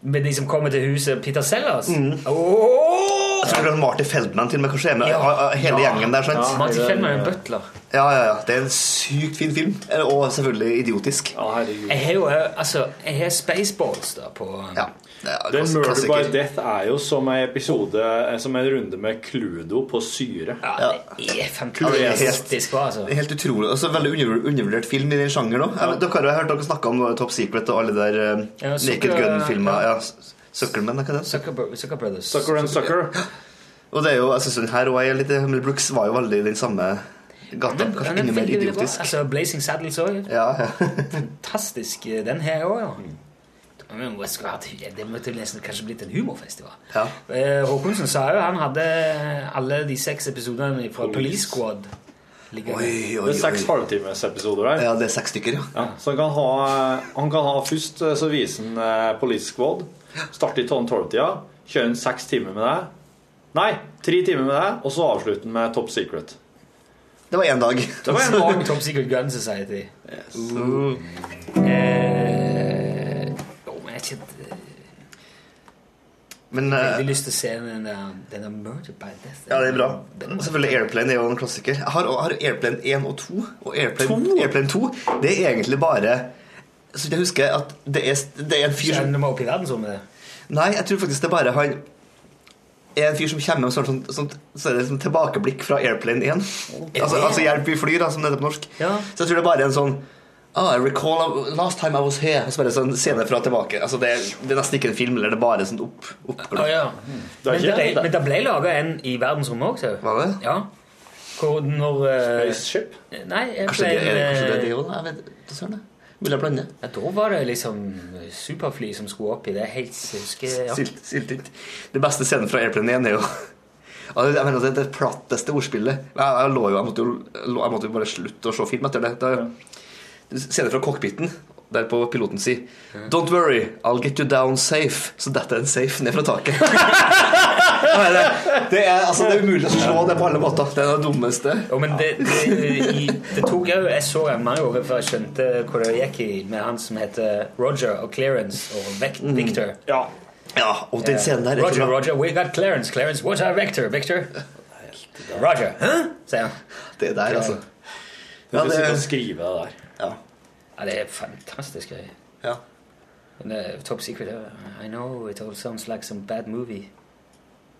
med de som kommer til huset Peter Sellers. Mm. Oh! Jeg tror det er Marty Feldman til og med kanskje er med. Ja. Hele ja. Gjengen der, sant? Martin Feldman er en butler. Ja, ja, ja. Det er en sykt fin film. Og selvfølgelig idiotisk. Oh. Jeg har jo eh, altså, jeg har Spaceballs da på Ja. Den Murder klassiker. by Death er jo som en episode Som en runde med Cludo på syre. Ja, det er Ja, fantastisk bra, altså. Helt utrolig. Altså, veldig undervurdert film i den sjangeren òg. Dere har jo hørt dere snakke om Top Secret og alle der eh, Ja, Naked Gun-filmer. Ja. Suckerman, hva er det? Sucker, Sucker Brothers. Sucker and Sucker. Og det er jo, jeg synes den her også er litt Mel Brooks var jo veldig den samme Gata, Den kanskje enda mer idiotisk. Altså, Blazing Saddles òg. Ja, ja. Fantastisk. eh, Den her òg, ja. Men det skulle vært- Det måtte nesten kanskje blitt en humorfestival. Ja. Eh, Håkonsen sa jo han hadde alle de seks episodene fra Police Squad. Oi, Oi, oi, Det er seks halvtimesepisoder der. Ja, det er seks stykker, ja. Ja, så han kan ha, han kan ha først eh, så viser han eh, Police Squad. Starte i 12-tida. Kjøre en seks timer med deg. Nei, tre timer med deg, og så avslutte han med Top Secret. Det var én dag. Det var en dag. Top Secret Gun Society. Uh, Eh, Men eh, veldig lyst til å se den der, den der Murder by Death. ja, det er bra. Og Selvfølgelig Airplane er jo en klassiker. Jeg har, har Airplane 1 og 2. Og Airplane, Airplane 2 det er egentlig bare Så jeg husker at det er, det er en fyr som Kjenner opp i verdensrommet? Nei, jeg tror faktisk det er bare han er en fyr som kommer med sånn, sånn, sånn, så det sånn tilbakeblikk fra Airplane 1. Altså, altså Hjelp, vi flyr, da, som det heter på norsk. Ja. Så jeg tror det er bare en sånn Ah, I recall of, last time I was here. Og så bare sånn scene fra tilbake. Altså det, er, det er nesten ikke en film, eller det er bare sånn opp, opp oh, ja. Det er Men det, det. men det ble laga en i verdensrommet også. Var det? Ja. Hvor når eh, Spaceship. Nei, kanskje, Kanskje det er, kanskje det er det òg? Jeg vet ikke. søren. Vil jeg blande? ja, Da var det liksom superfly som skulle opp i det. Helt søske. husker ja. Silt, siltynt. Det beste scenen fra Airplane 1 er jo jeg mener, det, det platteste ordspillet. Jeg, jeg, lå jo, jeg, måtte jo, jeg måtte jo bare slutte å se film etter det. det Scenen fra cockpiten, der på piloten sier Don't worry, I'll get you down safe. Så detter en safe ned fra taket. Det, det, er, altså, det er umulig å slå det på alle måter. Det er det dummeste. Men det, det, i, det tok jeg, jeg så mange år før jeg skjønte hvor det gikk i med han som heter Roger og Clarence og Victor. Victor. Ja. Ja, og den scenen der er Roger, bra. Roger, we got Clarence. Clarence, what's our Victor? Victor? Roger. Hæ? sier han. Det der, altså. Du Ja, det... sitte og skrive det der. Ja. Ja, det er fantastisk greie. ja. Men uh, Top Secret uh, I know it all sounds like some bad movie.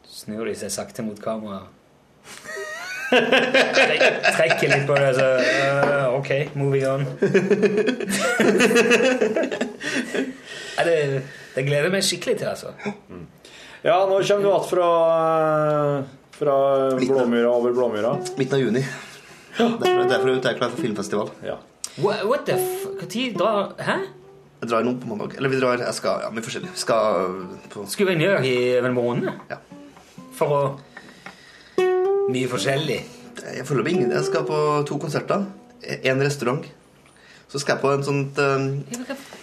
Snur de seg sakte mot kamera. Trek- Trekker litt på det, så uh, OK, moving on. ja, det, det gleder jeg meg skikkelig til, altså. Ja, nå kommer du igjen fra, fra Blåmyra over Blåmyra. Midten av juni. Derfor, derfor er jeg klar for filmfestival. Ja. What, what the f... Når drar Hæ? Jeg drar nå på mandag. Eller vi drar Jeg skal Ja, mye forskjellig. Vi skal på Skulle vi gjøre i en måned? Ja. For å Mye forskjellig. Jeg med ingen. Jeg skal på to konserter. En restaurant. Så skal jeg på en sånn eh,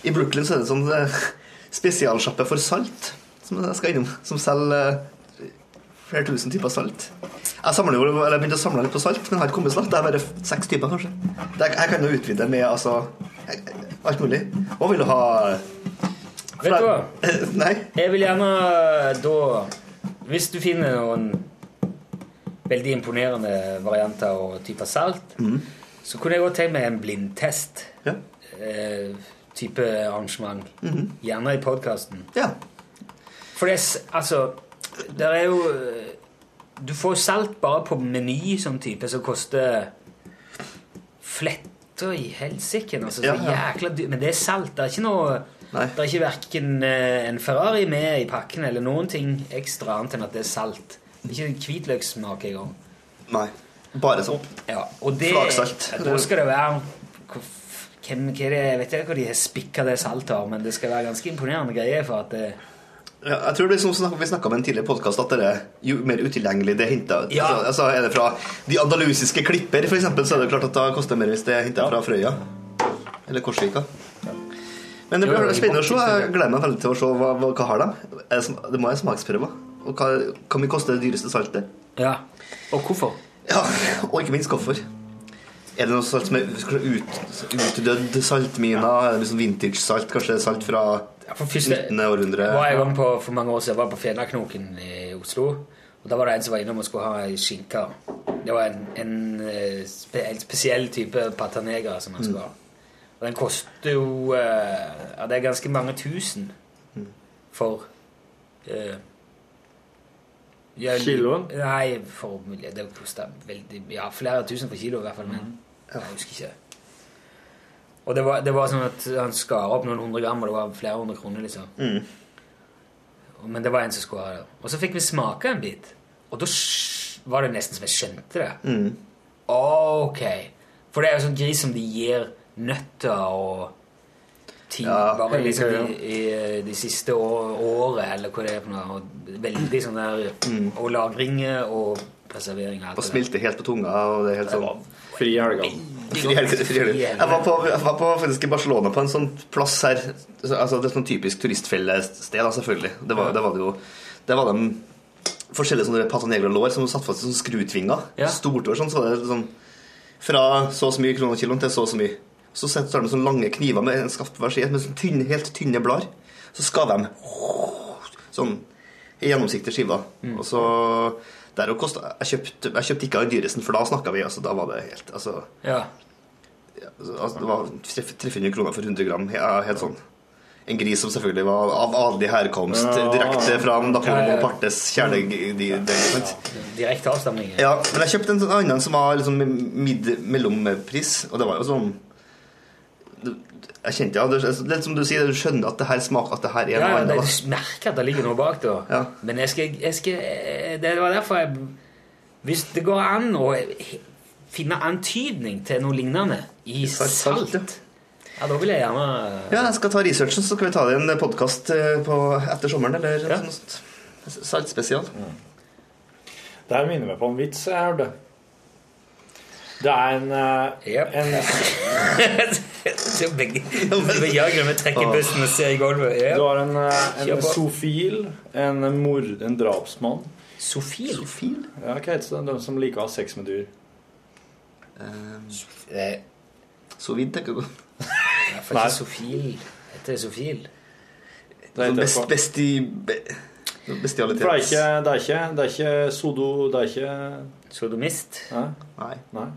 I Brooklyn så er det en sånn uh, spesialsjappe for salt som jeg skal innom. Som selger eh, flere tusen typer salt. Jeg samler jo, eller jeg begynte å samle litt på salt, men har ikke kommet så langt. Det er bare seks typer, kanskje. Det, jeg kan jo utvide med altså alt mulig. Og vil du ha Vet du hva? Nei? Jeg vil gjerne da Hvis du finner noen veldig imponerende varianter og typer salt, så kunne jeg godt tenkt meg en blindtest. Ja. Eh, type arrangement. Gjerne i podkasten. Ja. For det er altså Det er jo Du får salt bare på meny, sånn type, som koster fletter i helsike. Altså, så Ja, ja. jækla dyrt. Men det er salt. Det er ikke noe Nei. Det er ikke verken eh, en Ferrari med i pakken eller noen ting ekstra annet enn at det er salt. Det er ikke hvitløkssmak engang. Nei. Bare sånn. Ja, og det, Flaksalt. Da skal det være hvem, hva er det, Jeg vet ikke hva de har spikka det saltet av, men det skal være ganske imponerende greier for at det Ja, jeg tror det er som vi snakka om en tidligere podkast, at det er jo mer utilgjengelig det er henta Ja. altså, Er det fra de andalusiske klipper, for eksempel, så er det klart at da koster det mer hvis det er henta fra Frøya. Eller Korsvika. Men det blir spennende å se. Jeg gleder meg veldig til å se hva, hva, hva har de. Det må være smaksprøver. Og hva hvor mye koster det dyreste saltet? Ja. Og hvorfor? Ja, og ikke minst hvorfor. Er det noe salt som er ut, utdødd saltminer? Er det liksom vintage-salt? Kanskje salt fra Ja, for første 19. århundre? var jeg gang på, for mange år siden jeg var på Fenaknoken i Oslo. Og Da var det en som var innom og skulle ha ei skinke. Det var en, en en spesiell type patanegra som han skulle ha. Og den koster jo eh, Ja, det er ganske mange tusen for uh, ja, Kiloen? Nei, for mulig. det koster veldig Ja, flere tusen for kilo i hvert fall. Men jeg husker ikke. Og det var, det var sånn at han skar opp noen hundre gram, og det var flere hundre kroner. liksom. Mm. Men det var en som skulle ha det. Og så fikk vi smake en bit. Og da var det nesten som jeg skjønte det. Ok. For det er jo sånn gris som de gir nøtter og ting bare liksom i, i de siste år, året, eller hva det er for noe. Og veldig sånn der Og lagringer og preservering og alt Og det der. smilte helt på tunga, og det er helt sånn Fri i helga. Jeg var, på, jeg var på, faktisk i Barcelona på en sånn plass her. Altså, det er sånn typisk turistfellested, da, selvfølgelig. Det var, det var det jo Det var de forskjellige sånne patanegro-lår som satt fast i sånne skrutvinger. Ja. Stortår sånn, så var det sånn Fra så og så mye kroner kiloen til så og så mye. Så setter de sånne lange kniver med en skaft på hver side, med sånne tynne, helt tynne blader. Så skaver de sånn i gjennomsiktige skiver. Mm. Og så der og kostet, jeg, kjøpte, jeg kjøpte ikke av dyresen, for da snakka vi. Altså, da var det helt altså, Ja. altså, Det var 300 kroner for 100 gram. Ja, helt sånn. En gris som selvfølgelig var av adelig herkomst, Ja. direkte fra Napoleon. Bonapartes kjæledel. Direkte avstamning. Ja, men jeg kjøpte en sånn annen som var liksom mid mellompris, og det var jo sånn Jeg kjente, ja, det er litt som du sier, du skjønner at det her smaker at det her er Ja, noe ja, det, annet. du merker at det ligger noe bak da. Men jeg skal, jeg skal Det var derfor jeg Hvis det går an å finne antydning til noe lignende i salt, ja, da vil jeg gjerne Ja, jeg skal ta researchen, så skal vi ta det i en podkast etter sommeren, eller noe sånt. Saltspesial. Det her minner meg på en vits jeg hørte. Det er en, yep. en Begge jagerne trekker pusten og ser i gulvet. Yep. Du har en, eh, en sofil, en mord, en drapsmann. Sofil? Ja, hva heter det? De som liker å ha sex med dyr. Um, Sovid, tenker du? Ja, for ikke Sofil. Heter det Sofil? Det heter Best, besti, be, bestialitet. det er ikke, det er ikke, det er ikke sodo... Det er ikke Sodomist? Nei. Nei. Nei.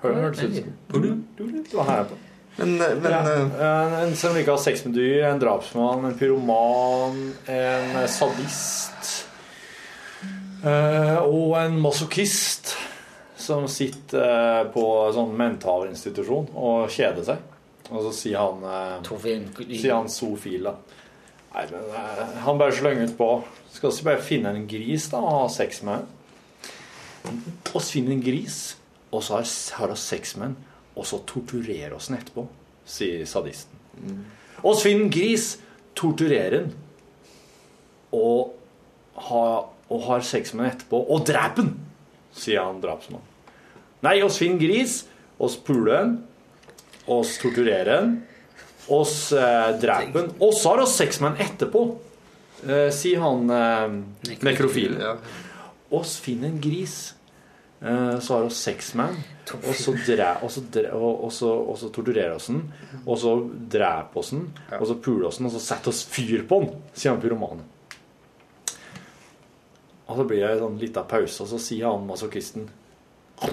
Hør, hørtes ut som Det var her på. Men, men ja, en, en som liker å ha sex med dyr, en drapsmann, en pyroman, en sadist eh, og en masochist som sitter eh, på en sånn mentalinstitusjon og kjeder seg. Og så sier han eh, Sier han Sofil, da. Nei, men eh, han bare slenger ut på Skal vi bare finne en gris da og ha sex med den? Og så finner en gris, og så har har hun sex med den, og så torturerer oss den etterpå, sier sadisten. Og så finner en gris, torturerer den, og, har- og har sex med den etterpå, og dreper den, sier han drapsmannen. Nei, oss finner gris, oss puler den, oss torturerer den, oss eh, dreper den, og så har oss sex med den etterpå, eh, sier han eh, nekrofil. Oss finner en gris, så har oss sex med den, og så, dre, og, så dre, og, og, så, og så torturerer oss den, og så dreper oss den, og så puler oss den, og så setter oss fyr på den, sier han pyromanen. Og så blir det en sånn liten pause, og så sier han masochisten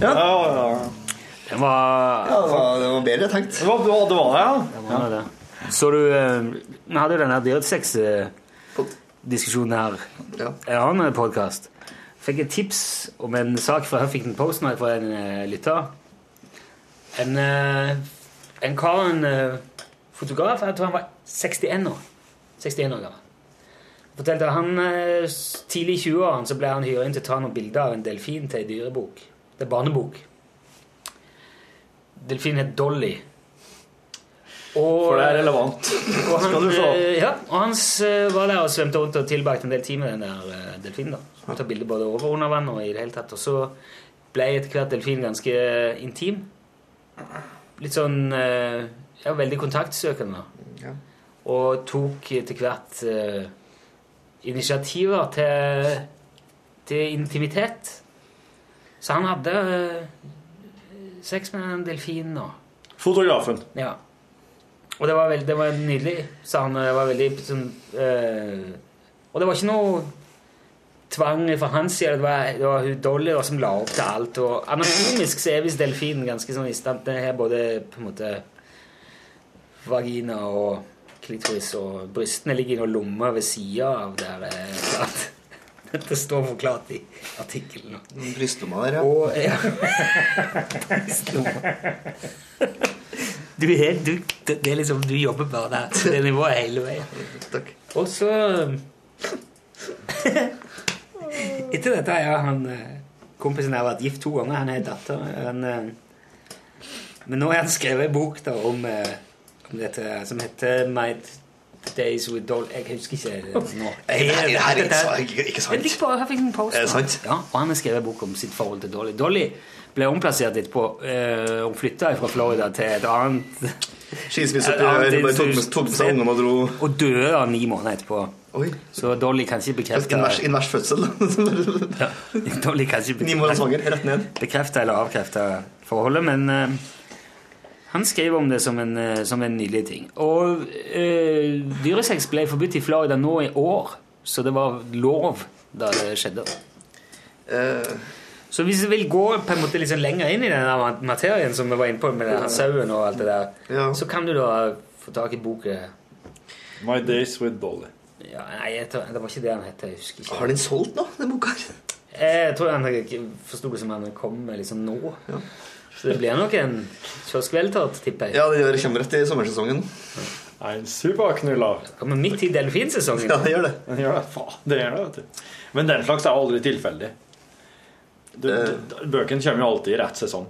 Ja, ja. Det var Ja, det var, det var bedre tenkt. Det var det, var, det, var ja. Det var det. Så du eh, Vi hadde jo denne her dyresex-diskusjonen her. Har en podkast. Fikk et tips om en sak fra Huffington Post nå fra en eh, lytter. En, eh, en kar, en fotograf, jeg tror han var 61 år. 61 år gammel. Fortalte han Tidlig i 20-årene så ble han hyret inn til å ta noen bilder av en delfin til ei dyrebok. Det er barnebok. Delfinen het Dolly. Og, For det er relevant. Og han, Skal du se. eh, ja, og han eh, var der og svømte rundt og tilbrakte en del tid med den der eh, delfinen. da. Så tar bilder både over og under vann og i det hele tatt. Og så ble etter hvert delfinen ganske intim. Litt sånn Ja, veldig kontaktsøkende. Ja. Og tok etter hvert uh, initiativer til, til intimitet. Så han hadde uh, sex med en delfin nå. Fotografen. ja. Og det var, veldig, det var nydelig, sa han. Det var veldig sånn eh, Og det var ikke noe tvang fra hans side. Det var, det var hun Dolly da, som la opp til alt. Og anatomisk så er visst delfinen ganske sånn i stand Den har både på en måte vagina og klitoris, og brystene ligger i noen lommer ved sida av der. eh, klart. Dette står forklart i artikkelen. Brystlomma der, ja. Og, ja. Du, er, du, det er liksom, du jobber bare der. Det nivået hele veien. Takk. Og så Etter dette har han eh, kompisen her vært gift to ganger. Han er datter. Han, eh, men nå har han skrevet en bok da, om, eh, om dette som heter My Days with Doll Jeg husker ikke det nå. Nei, det her- det her er ikke sant. Jeg fikk bare- fikk en post, Er det sant? Ja, og han har skrevet bok om sitt forhold til Dolly. Dolly ble omplassert etterpå. Uh, hun flytta fra Florida til et annet Skilsmisseoppgjør, et annet bare tok med- seg ungene og dro. Og døde da ni måneder etterpå. Så Dolly kan ikke bekrefte Invers, invers fødsel. ja, Dolly kan ikke Ni måneder svanger, rett ned. bekrefte eller avkrefte forholdet, men eh, han skrev om det som en, eh, som en nydelig ting. Og øh, dyresex ble forbudt i Florida nå i år, så det var lov da det skjedde. så hvis vi vil gå på en måte sånn lenger inn i den materien som vi var inne på med den her sauen og alt det der, så kan du da få tak i boka My Days with Dolly. ja, Nei, jeg tror, det var ikke det han het. Jeg husker ikke. Har den solgt nå, den boka? Jeg tror han forsto det som han kom med liksom nå. Så det blir nok en kioskveltert, tipper jeg. Ja, det gjør- kommer rett i sommersesongen. En superknuller. Kommer midt i delfinsesongen. Ja, det gjør det. Gjør det. Faen, det gjør det, vet du. Men den slags er aldri tilfeldig. Du, bøkene kommer jo alltid i rett sesong.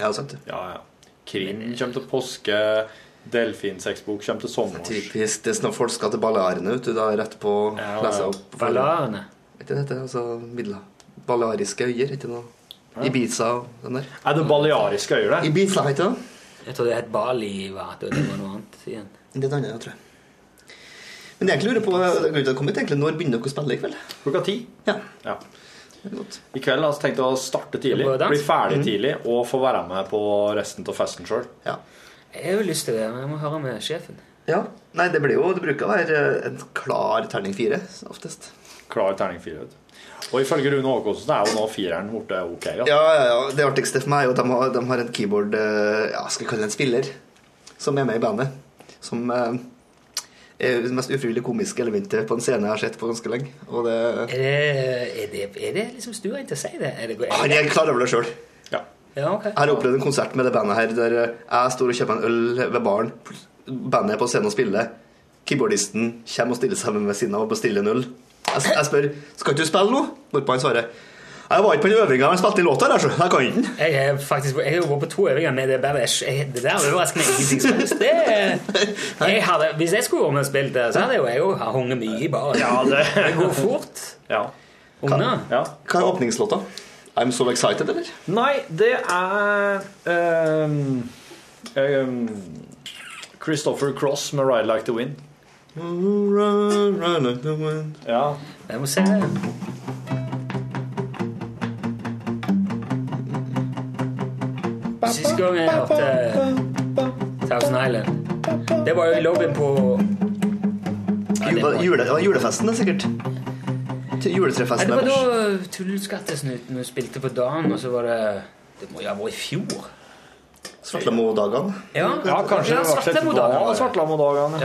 Ja, sant. Ja, ja. Krim kommer til påske. Delfinsexbok kommer til sommer. Typisk. Det er at folk skal til Balearene, vet du, da rett på Ja, lese opp Balearene? Vet du det heter? Altså midler. Baleariske øyer, ikke noe? Ja. Ibiza og den der. Er det baleariske øyer, der? Ibiza, heter det? Jeg tror det het Bali. Var, det var noe annet igjen. Det er det annet, tror jeg. Men jeg lurer på egentlig, Når begynner dere å spille i kveld? Klokka ti. Ja. Ja. I kveld har vi tenkt å starte tidlig, Det bli ferdig mm. tidlig og få være med på resten av festen sjøl. Jeg har jo lyst til det, men jeg må høre med sjefen. Ja. Nei, det blir jo Det bruker å være en klar terning fire, oftest. Klar terning fire. vet du. Og ifølge Rune Håkonsen er jo nå fireren borte ok. Ja. Ja, ja, ja. Det artigste for meg er jo at de har, de har en keyboard eh, Ja, skal vi kalle det en spiller, som er med i bandet. Som eh, er det mest ufrivillig komiske elementet på en scene jeg har sett på ganske lenge. Og det Er det, er det, er det liksom stuereint å si det? Er det, er Han det er klar over det sjøl. Ja, ok. Jeg har opplevd en konsert med det bandet her der eh, jeg står og kjøper en øl ved baren. Bandet er på scenen og spiller. Keyboardisten kommer og stiller seg ved siden av og bestiller en øl. Jeg, jeg spør skal ikke du spille nå? Hvorpå han svarer jeg var ikke på den øvinga han spilte i låta. Der, så jeg kan ikke den. Jeg har faktisk jeg har vært på to øvinger med det bandet. Jeg- Det der overrasker meg ingenting som helst. Det, jeg hadde, hvis jeg skulle vært med og spilt så hadde jo jeg jo hunget mye i baren. Ja, det- det går fort. Ja. Unna. Ja. Hva er åpningslåta? I'm So Excited, eller? Nei, det er um, um, Christopher Cross med 'Ride Like the Wind'. Ja. Jeg må se det. Siste gang jeg hørte Thousand Island, det var jo i lobbyen på Jule, jule, det var julefesten, det, sikkert. Til Nei, det var da Tullskattesnuten spilte på dagen, og så var det Det må jo ha vært i fjor. Svartlamoe-dagene. Ja, Ja, kanskje det var var det. Svartlamoe-dagene.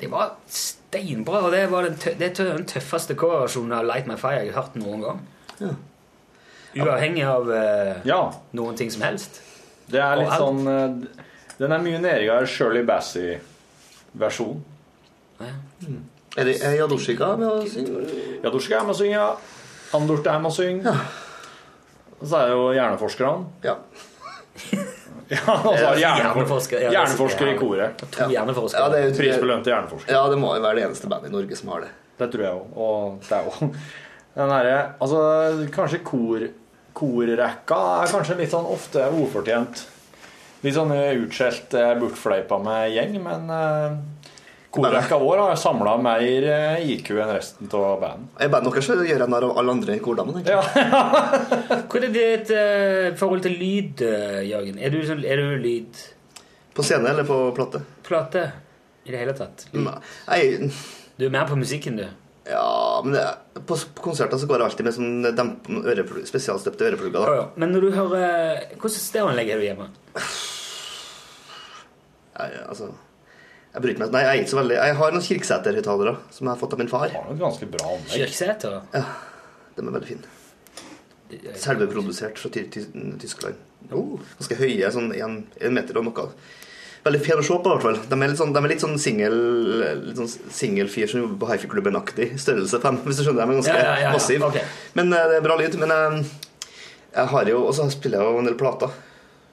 Ja. Det var steinbra, og det var den, tø det er den tøffeste coverversjonen av Light My Fire jeg har hørt noen gang. Ja. Uavhengig av uh, Ja. noen ting som helst. Det er litt sånn uh, Den er mye nedere Shirley Bassey-versjon. Er det er Jadoshika med å synge? Jadoshika er med å synge, ja. Andorte er med å synge. Og så er det jo hjerneforskerne. Ja. ja, altså så er Hjerneforsker, hjerneforsker, er i koret. To hjerneforskere. Ja, det er jo- Prisbelønte hjerneforskere. Ja, det må jo være det eneste bandet i Norge som har det. Det tror jeg òg. Og det er jo den derre Altså, kanskje kor, korrekka er kanskje litt sånn ofte ufortjent. Litt sånn utskjelt, eh, bortfleipa med gjeng, men eh, korrekka vår har samla mer eh, IQ enn resten av bandet. I bandet deres gjør jeg narr av alle andre i kordammen. egentlig. Hva er ditt eh, forhold til lyd, eh, Jørgen? Er du, sånn, er du lyd... På scene eller på plate? Plate? I det hele tatt? Nei, Du er mer på musikken, du? ja, men det, på, på konserter så går jeg alltid med sånn spesialstøpte øreplugger. Ja, ja. Men når du hører Hvilket stereoanlegg har du hjemme? Nei, altså, jeg bryr meg Nei, jeg er ikke så veldig Jeg har noen Kirksæter-høyttalere som jeg har fått av min far. Du har et ganske bra anlegg. Kirksæter? Ja, de er veldig fine. Selvprodusert fra Ty Ty Tyskland. Oh, ganske høye, sånn en, en meter og noe. veldig pen å se på, i hvert fall. De er litt sånn, de er litt sånn singel litt sånn som jobber på hifi-klubben-aktig størrelse 5, hvis du skjønner. De er ganske Ja, ja, ja, ja. massiv. Okay. Men uh, det er bra lyd. Men uh, jeg har jo Og så spiller jeg jo en del plater.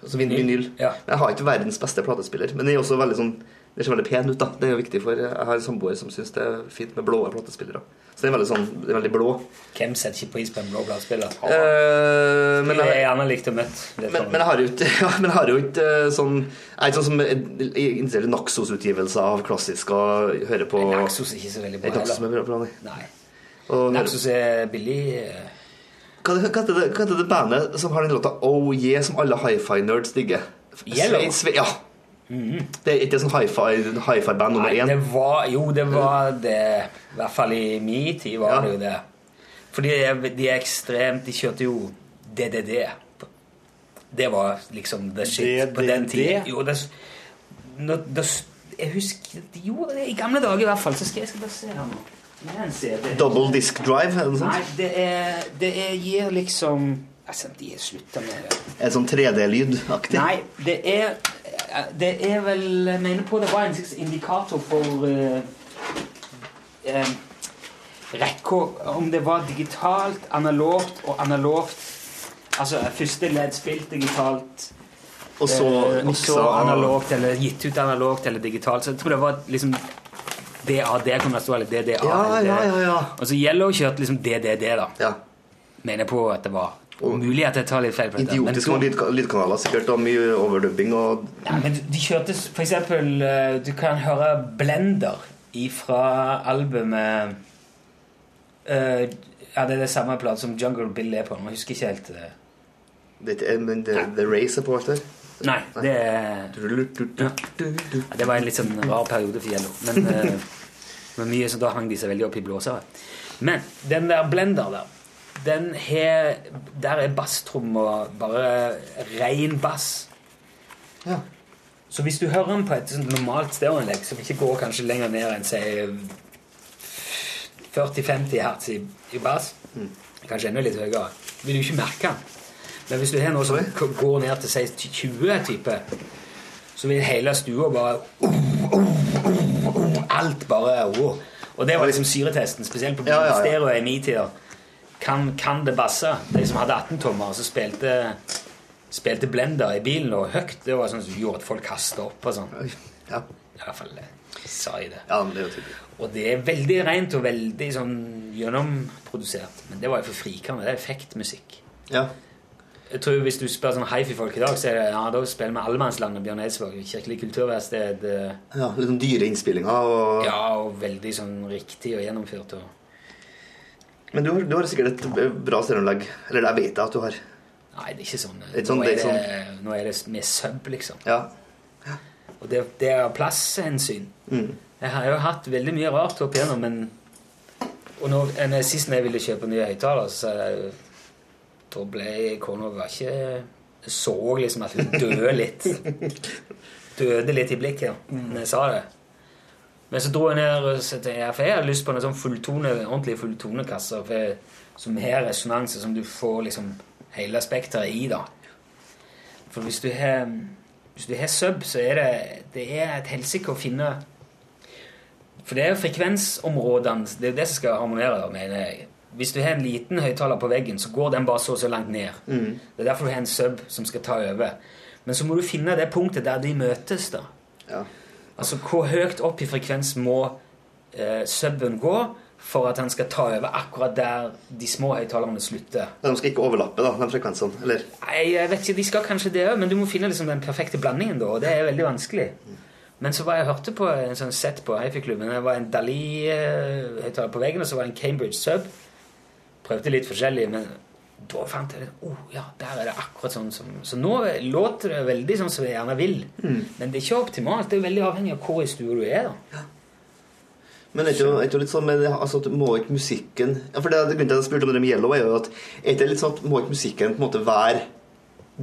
Altså vin- vinyl. Ja. Jeg har ikke verdens beste platespiller. Men den er også veldig sånn det ser veldig pen ut. da Det er jo viktig for Jeg har en samboer som syns det er fint med blå platespillere. Så det er veldig sånn det er veldig blå. Hvem setter ikke pris på en blå platespiller? Eh, men jeg jeg- er gjerne likt å møte. Det Men, men jeg har jo ikke, ja, men jeg har jo ikke eh, sånn Jeg er ikke sånn som er interessert i Naxos-utgivelser av klassisk og hører på Naxos er ikke så veldig bra Naxos er bra, nei. Nei. Og, Naxos er billig. eh, hva, hva, heter det, hva heter det bandet som har den låta Oh Yeah, som alle hifi-nerds digger? Yellow? Sve- Sve- ja. Det er ikke sånn high-five band nummer én. det var Jo, det var det. I hvert fall i min tid var Ja. det jo det. Fordi de er, de er ekstremt De kjørte jo DDD. Det var liksom the shit på den tiden. tida. Jo, det, jeg husker Jo, i gamle dager, i hvert fall. Så skal jeg skal bare se her nå. En. Double disk Drive, er det Nei, det er Det er, gir liksom Altså, de slutta med det. Er det sånn 3D-lyd-aktig? Nei, det er Det er vel Jeg mener på det var en slags indikator for uh, um, rekka Om det var digitalt, analogt og analogt Altså første ledd spilt digitalt. Og så eh, og så analogt, eller gitt ut analogt eller digitalt. Så jeg tror det var liksom DAD kan det stå, eller DDA. Ja, ja, ja, ja. Og så gjelder Yellow kjørt liksom DDD, da. Ja. Mener på at det var Mulig at jeg tar litt feil på dette. Idiotisk lydka- lydkanaler sikkert, og mye overdubbing og ja, men de kjørte s- for eksempel eh, Du kan høre Blender fra albumet uh, Ja, det er det samme plate som Jungle Bill er på. Jeg husker ikke helt uh. Det er men det, The Race er på alt der. Nei, det ja. Det var en litt sånn rar periode for Yellow. Men, uh, men mye, så da hang de seg veldig opp i blåsere. Men den der Blender der, den har Der er basstromma bare ren bass. Ja. Så hvis du hører den på et sånt normalt stereoanlegg, som ikke går kanskje lenger ned enn si 40-50 hertz i, i bass, kanskje enda litt høyere, vil du ikke merke den. Men hvis du har noe som går ned til si 20 type, så vil hele stua bare Alt bare oh. Og det var liksom syretesten, spesielt på Ja, ja, ja. stereo i min tid. Kan, kan det basse? De som hadde 18-tommer, så spilte, spilte Blender i bilen og høyt. Det var sånn som gjorde at folk kasta opp og sånn. Ja. I hvert fall eh, sa jeg det. ja, men det er jo tydelig. Og det er veldig rent og veldig sånn gjennomprodusert. Men det var jo for frikerne. Det er effektmusikk. Ja. Jeg tror Hvis du spør sånn hifi-folk i dag, så er det ja, da spiller vi Allemannsland og Bjørn Eidsvåg. Kirkelig kulturverksted. eh, ja. Litt sånn dyre innspillinger og Ja, og veldig sånn riktig og gjennomført. Og... Men du har, du har sikkert et bra stereoanlegg. Eller jeg vet jeg at du har. Nei, det er ikke sånn. Er sånn- nå, det er det, nå er det med sub, liksom. Ja. Og det, det er plasshensyn. Mm. Jeg har jo hatt veldig mye rart opp igjennom, men Og når, en, sist når jeg ville kjøpe nye høyttalere, så jeg Da ble kona ikke så liksom at hun døde litt. Døde litt i blikket ja, når jeg sa det. Men så dro jeg ned og til for jeg har lyst på en sånn fulltone, ordentlig fulltonekasse som har resonanse, som du får liksom hele spekteret i. da. For hvis du har hvis du har sub, så er det, det er et helsike å finne For det er jo frekvensområdene Det er det som skal harmonere, mener jeg. Hvis du har en liten høyttaler på veggen, så går den bare så og så langt ned. Mm. Det er derfor du har en sub som skal ta over. Men så må du finne det punktet der de møtes. da. Ja. Altså hvor høyt opp i frekvens må eh, suben gå for at han skal ta over akkurat der de små høyttalerne slutter. De skal ikke overlappe, da, de frekvensene. Eller Nei, jeg vet ikke, De skal kanskje det òg, men du må finne liksom den perfekte blandingen. da, og Det er veldig vanskelig. Men så var jeg hørte på en sånn sett på hifi-klubben. Det var en Dali-høyttaler på veggen, og så var det en Cambridge Sub. Prøvde litt forskjellig, men da fant jeg det. Oh, ja, der er det akkurat sånn som Så nå låter det veldig sånn som jeg gjerne vil. Mm. Men det er ikke optimalt. Det er veldig avhengig av hvor i stua du er. da. Men er det ikke, litt sånn med altså, må ikke musikken ja, for det, det grunnen til at jeg spurte om det med Yellow, er jo at er det litt sånn at må ikke musikken på en måte være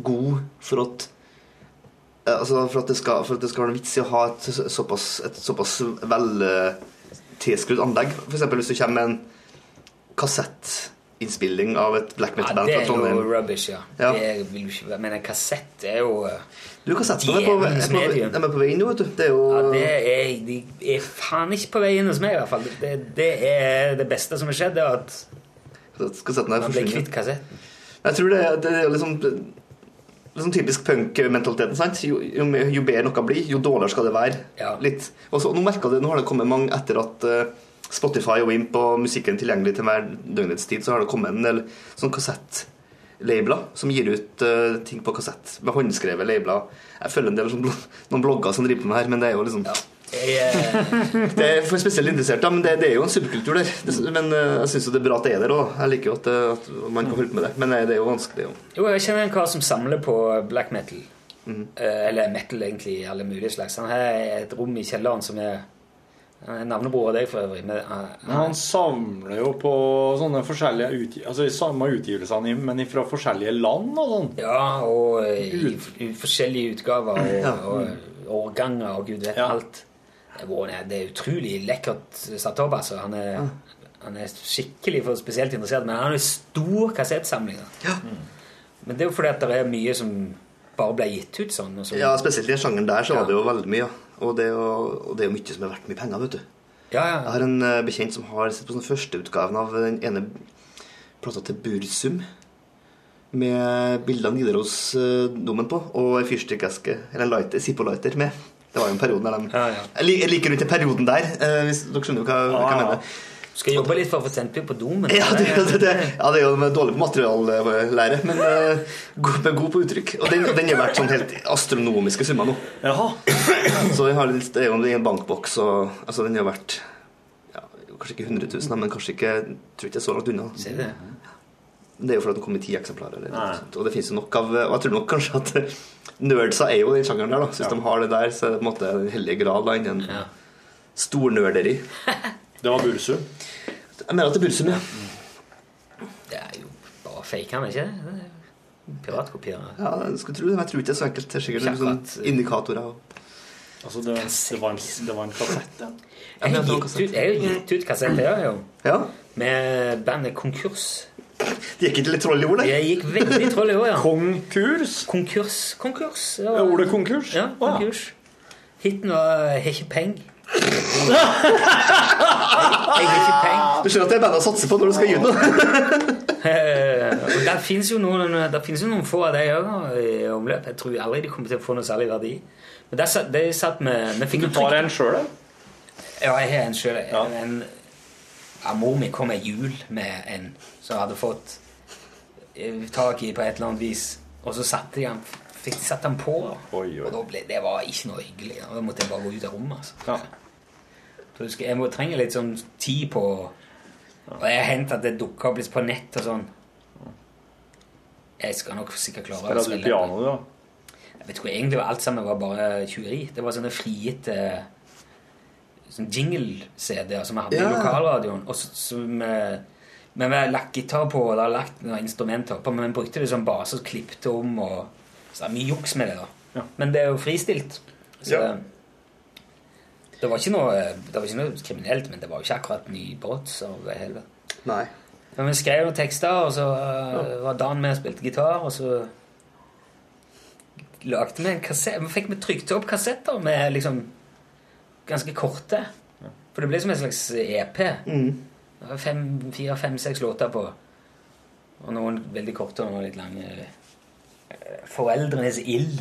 god for at eh, altså for at det skal, for at det skal være noe vits i å ha et såpass, et såpass vel tilskrudd anlegg? Eksempel hvis du kommer med en kassettinnspilling av et black metal-band det fra er jo rubbish, ja. Ja. Det vil ikke være Men en kassett er jo eh, Du, kassettene er på, er, på, er på vei nå, vet du. Det er jo Ja, det er, de er faen ikke på vei inn hos meg, i hvert fall. Det, det er det beste som har skjedd, det er at kassetten er man ble kvitt kassetten. Jeg tror det, det er liksom liksom typisk punk-mentaliteten. sant? Jo, jo, jo bedre noe blir, jo dårligere skal det være. Litt. Og så, nå, det, nå har det kommet mange etter at eh, Spotify og Wimp og musikken tilgjengelig til hver døgnets tid, så har det kommet en del sånn kassettlabler som gir ut uh, ting på kassett. Med håndskrevet labler. Jeg følger en del sånn, noen blogger som driver med det her, men det er jo liksom Det er for spesielt interesserte, men det, det er jo en subkultur der. Det, men uh, jeg syns det er bra at det er der òg. Jeg liker jo at, at man kan holde på med det. Men eh, det er jo vanskelig. Jo, Jo, jeg kjenner en kar som samler på black metal. Mm. Uh, Eller metal, egentlig, i alle mulige slags. Han har et rom i kjelleren som er han er Navnebror av deg, for øvrig. Men, uh, Men han samler jo på sånne forskjellige utgi altså i samme utgivelsene, men fra forskjellige land og sånn. Ja, og eh, i, i forskjellige utgaver og, Ja. og årganger og gud vet alt. Det er, utrolig lekkert satt opp, altså. Han er, han er skikkelig for spesielt interessert, men han har en stor kassettsamling. Ja. Men det er jo fordi at det er mye som bare ble gitt ut sånn. Og så, Ja, spesielt i den sjangeren der så var det jo veldig mye. ja. Og det jo, og det er jo mye som er verdt mye penger, vet du. Ja, ja. Jeg har en eh, bekjent som har sett på sånn førsteutgaven av den ene plata til Bursum. Med bilde av Nidarosdomen på, og ei fyrstikkeske, eller en lighter, Zippo-lighter, med. Det var jo en periode der de lik- Jeg liker ikke den perioden der, eh, hvis dere skjønner hva, hva jeg mener. Skal jobbe litt for å få sendt fyr på domen. Ja, det, det, det, ja, det er jo dårlig på materiallære, men uh, god, men god på uttrykk. Og den, den er verdt sånn helt astronomiske summer nå. Jaha. Så jeg har litt, det er jo i en bankboks, og altså, den er verdt ja, kanskje ikke 100 000, men kanskje ikke tror ikke jeg er så langt unna. Ser det. Det er jo fordi den kom i ti eksemplarer. Eller noe. Og det finnes jo nok av Og jeg tror nok kanskje at nerdsa er jo den sjangeren der. da Så hvis de har det der, så er det på en måte den hellige grad da, innen stornerderi. Det var Bursum? Jeg mener at det er Bursum, ja. Det er jo bare fake, han, ikke det? er. Ja, jeg skulle tro det, men jeg tror ikke det er så enkelt. Det er sikkert noen sånne indikatorer. og- Altså, det, det, var en, det var en kassett, ja. Jeg har gitt ut, jeg har gitt ut kassett, jeg har jo. Med bandet Konkurs. Det gikk ikke litt troll i ordet? det? Jeg gikk veldig troll i ord, ja. Konkurs? Konkurs. Konkurs. Ja, ordet konkurs? Ja, konkurs. Hiten var 'Har ikke peng'. Jeg har ikke penger. Du skjønner at det er bandet å satse på når du skal noe? Det og finnes jo jo noen få av de òg i omløp. Jeg tror aldri de kommer til å få noe særlig verdi. Men det de satt med med Du tar en sjøl, Ja, jeg har en sjøl. En, ja, mor mi kom med jul med en som hadde fått eh, tak i på et eller annet vis. Og så satte de han, fikk satt den på. Og da ble, det var ikke noe hyggelig. Da måtte jeg bare gå ut av rommet. Altså. Så jeg, jeg må trenge litt sånn tid på Og jeg har hendt at det dukker opp litt på nett og sånn. Jeg skal nok sikkert klare Spiller å spille Spiller du, da? Jeg vet ikke, egentlig var alt sammen var bare tjuveri. Det var sånne frigitte sånn jingle-CD-er som vi hadde Ja. i lokalradioen. Og med, men vi har lagt gitar på, og det har lagt noen instrumenter på, men vi brukte det som base og klippte om. og Så det er mye juks med det, da. Men det er jo fristilt. Så Ja. det, var ikke noe, det var ikke noe kriminelt, men det var jo ikke akkurat nybrott. Så det hele. Nei. Men vi skrev noen tekster, og så uh, var Dan med og spilte gitar, og så lagde vi en kassett Vi fikk vi trykt opp kassetter med liksom ganske korte. For det ble som en slags EP. Det var fem, fire, fem, seks låter på. Og noen veldig korte og noen litt lange. Eh, Foreldrenes ild.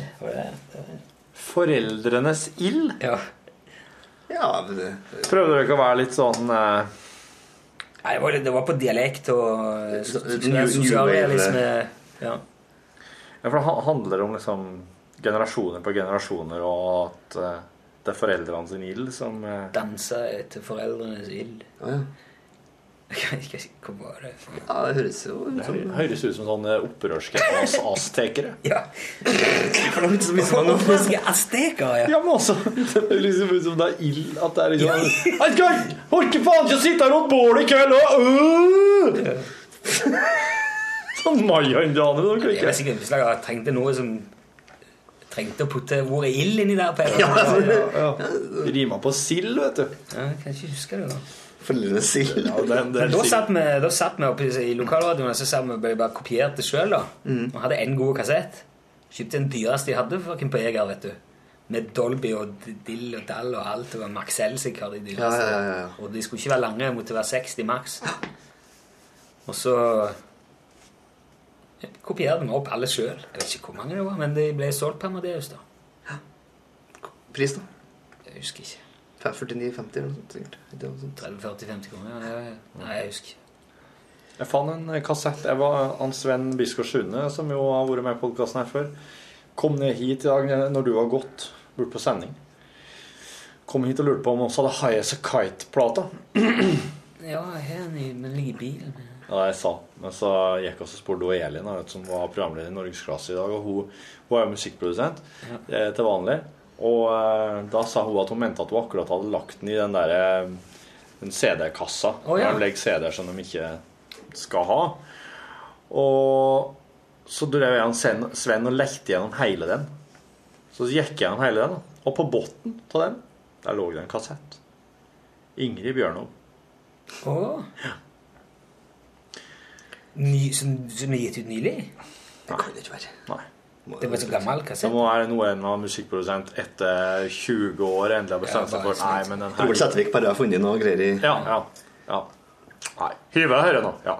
Foreldrenes ild? Ja. Ja, det... Prøvde dere ikke å være litt sånn eh, Nei, det var, det var på dialekt og eh, sosialrealisme. Ja. Ja, for det ha- handler om liksom generasjoner på generasjoner, og at eh, det er foreldrene sin ild som eh, Danser etter foreldrenes ild. Ja, ja. Det Ja, det høres jo ut som Det høres ut som sånne opprørske as aztekere. Ja. Det ikke så mye som Opprørske aztekere, ja. Ja, men også Det er liksom ut som det er ild At det er liksom Jeg skal orker faen ikke å sitte her rundt bålet i kveld og øh! Sånn Maya-indianer Jeg vet ikke, hvis jeg trengte noe som Trengte å putte ordet ild inni der. på Ja, ja, ja. Rima på sild, vet du. Ja, jeg kan ikke huske det. da Foreldrenes sild. Ja, det er Da satt vi, da satt vi oppe i- i lokalradioen og så satt vi bare, bare kopierte sjøl. Mm. Vi hadde én god kassett. Kjøpte den dyreste de hadde fucking på Eger, vet du. Med Dolby og dill og dall og alt. Det var Maxell sikkert de dyreste. Ja, ja, ja, ja. Og de skulle ikke være lange, måtte være 60 maks. Og så kopierte vi opp alle sjøl. Jeg vet ikke hvor mange det var, men de ble solgt på Amadeus, da. Pris, da? Jeg husker ikke. 49,50 eller noe sånt. sikkert. Ikke noe sånt. 30-40-50 kroner? Ja. Nei, jeg husker. Jeg fant en eh, kassett. Jeg var han Sven Biskår Sune, som jo har vært med i podkasten her før, kom ned hit i dag eh, når du var gått bort på sending. Kom hit og lurte på om vi også hadde High As A Kite-plata. Ja, jeg har den ligger i bilen. Ja, jeg sa. Men så gikk jeg og spurte Elin, som var programleder i Norgesklasse i dag. Og hun, hun er jo musikkprodusent Ja. eh, til vanlig. Og eh, da sa hun at hun mente at hun akkurat hadde lagt den i den der eh, den CD-kassa. Å, ja. Der de legger CD-er som de ikke skal ha. Og så drev jeg og Sven, og lekte gjennom hele den. Så gikk jeg gjennom hele den, og på bunnen av den der lå det en kassett. Ingrid Bjørnov. Å. Ny, som, som er gitt ut nylig? Det kan det ikke være. Nei. Det var så gammel kassett? må være noe en musikkprodusent etter 20 år endelig har bestemt seg for Nei, men den her Robert Sætervik bare har funnet noe greier i Ja, ja. ja. Nei. Hyve deg nå. Ja.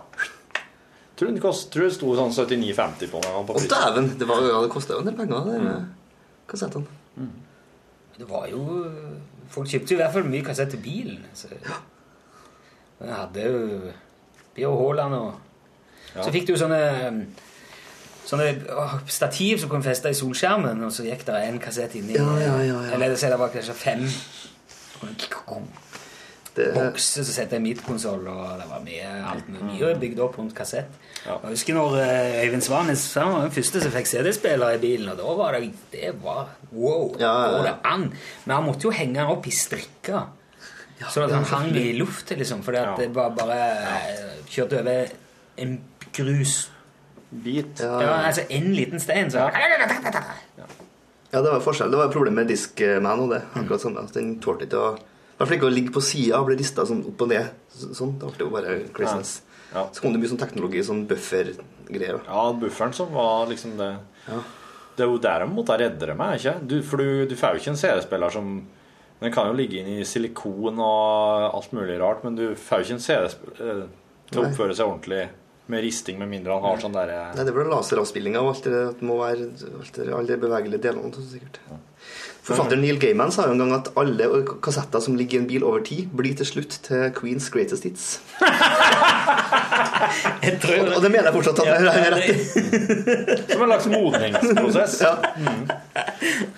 Tror den kost, tror det sto sånn 79,50 på den. Å, dæven! Det, var, ja, det kosta jo en del penger, det Mm. kassettene. Det var jo Folk kjøpte jo i hvert fall mye kassett til bilen. Så. Men Jeg hadde jo Bjørn Haaland og Så fikk du sånne Sånne stativ som kunne feste i solskjermen, og så gikk det en kassett inni. Ja, ja, ja, ja. Eller så det var kanskje fem Det, bokser som setter en midtkonsoll, og det var mye alt mye bygd opp rundt kassett. Ja. Jeg husker når eh, Øyvind Svanes han var den første som fikk CD-spiller i bilen, og da var det Det var wow! Ja, ja, ja. Går det an? Men han måtte jo henge den opp i strikker. sånn at han hang i lufta, liksom, fordi at det var bare eh, kjørte over en grus Bit. Ja, Ja, altså en liten stein, så ja, det var forskjell. Det var et problem med Discman og det. Akkurat sånn Altså, Den tålte ikke å I hvert fall ikke å ligge på sida og bli rista sånn opp og ned. Sånn, Det ble jo bare craziness. Ja. Så kom det mye sånn teknologi, sånn buffer-greier. Ja, bufferen som var liksom det Det er jo der de måtte redde det med, ikke du, For du, du får jo ikke en CD-spiller som Den kan jo ligge inn i silikon og alt mulig rart, men du får jo ikke en CD-spiller til å oppføre seg ordentlig med risting, med mindre han har sånn derre Nei, det ble laseravspilling av alt det det må være alt det, alle de bevegelige delene. sikkert. Ja. Forfatteren Neil Gaiman sa jo en gang at alle kassetter som ligger i en bil over tid, blir til slutt til Queens Greatest Hits. Jeg tror Og, og det mener jeg fortsatt at jeg har rett i. Som en slags modningsprosess. Ja.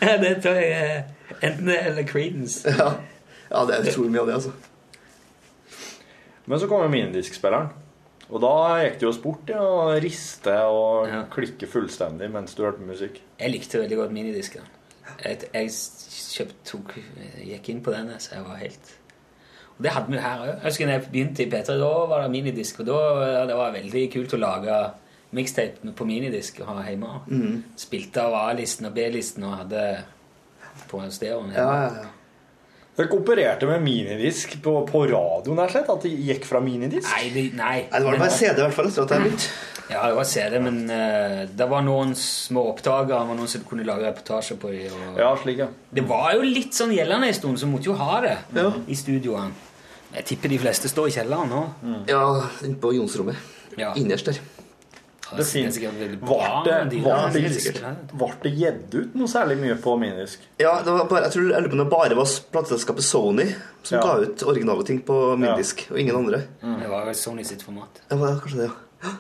Ja, det tror jeg enten det eller Creedence. Ja. ja, det er utrolig mye av det, altså. Men så kommer minidiskspilleren. Og da gikk det jo sport i å riste og klikke fullstendig mens du hørte musikk. Jeg likte veldig godt minidisken. Jeg, jeg kjøpt, tok, gikk inn på den, så jeg var helt Og det hadde vi her òg. Jeg husker da jeg begynte i P3, da var det minidisk. Og da det var veldig kult å lage mixtape på minidisk og ha hjemme. Mm. Spilte av A-listen og B-listen og hadde på stereoen Ja, ja, ja. Dere opererte med minidisk på, på radioen, rett og slett? At de gikk fra minidisk? Nei, det, nei. Nei, det var bare CD, i hvert fall, etter at jeg begynte. Ja, det var CD, men uh, det var noen små opptakere. Det var noen som kunne lage reportasjer på dem. Og... Ja, slik, ja. Det var jo litt sånn gjeldende en stund, så måtte jo ha det i studioene. Jeg tipper de fleste står i kjelleren nå. Ja, inne på Jonsrommet. Ja. Innerst der. Det fins Var det, Ja, gitt ut noe særlig mye på minisk? Ja, det var bare, jeg tror jeg det bare var plateselskapet Sony som Ja. ga ut originale ting på mindisk, og ingen andre. Det var vel Sony sitt format. Ja, kanskje det, ja.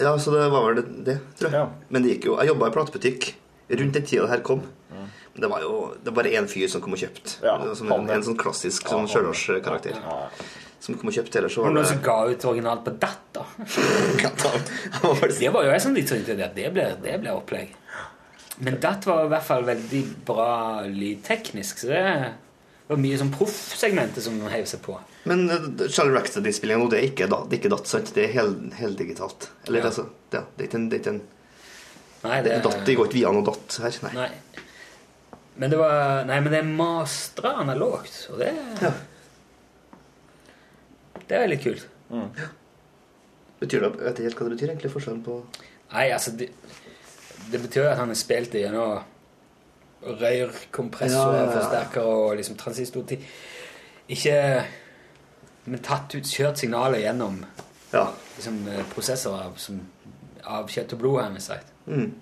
Ja, så det var vel det, det tror jeg. Men det gikk jo Jeg jobba i platebutikk rundt den tida det her kom. Men det var jo det var bare én fyr som kom og kjøpte. Ja, en, en sånn klassisk sånn sjølårskarakter. Som kom og kjøpte, det. så Var det noen som ga ut originalt på DAT, da? det var jo jeg som litt sånn det. det ble, det ble opplegg. Men DAT var i hvert fall veldig bra lydteknisk, så det var mye sånn proffsegmentet som heiv seg på. Men uh, Charlie Racksteady-spillinga nå, det er ikke, da, det er ikke datt, sant? Det er hel, heldigitalt. Eller Ja. altså det, Det er ikke en, det er ikke en Nei, det, det, datt, det går ikke via noe datt her, nei. Nei. Men det var Nei, men det er mastra analogt, og det Det er litt kult. Betyr det, vet ikke helt hva det betyr, egentlig, forskjellen på Nei, altså det, det betyr jo at han har spilt det gjennom rør, kompressor, Ja, ja, ja. forsterker og liksom transistor. til- Ikke Men tatt ut, kjørt signalet gjennom liksom, eh, prosessorer som, av kjøtt og blod, har vi sagt. Mm.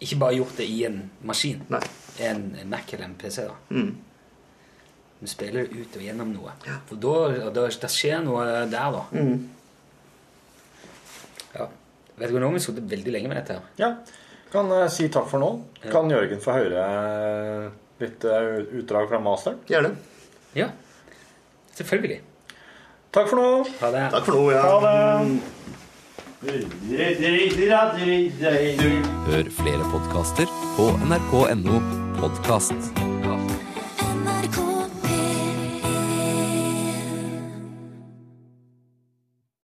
Ikke bare gjort det i en maskin. Nei. En Mac eller en PC. da. Mm. Du spiller det ut og gjennom noe. For da, da, det skjer noe der, da. Mm. Ja. Vi sittet veldig lenge med dette. her. Ja. Kan uh, si takk for nå. Kan Jørgen få høre eh, litt uh, utdrag fra masteren? Gjerne. Ja. Selvfølgelig. Takk for nå. Ha det. Takk for nå, ja. Ha det. Hør flere podkaster på nrk.no podkast.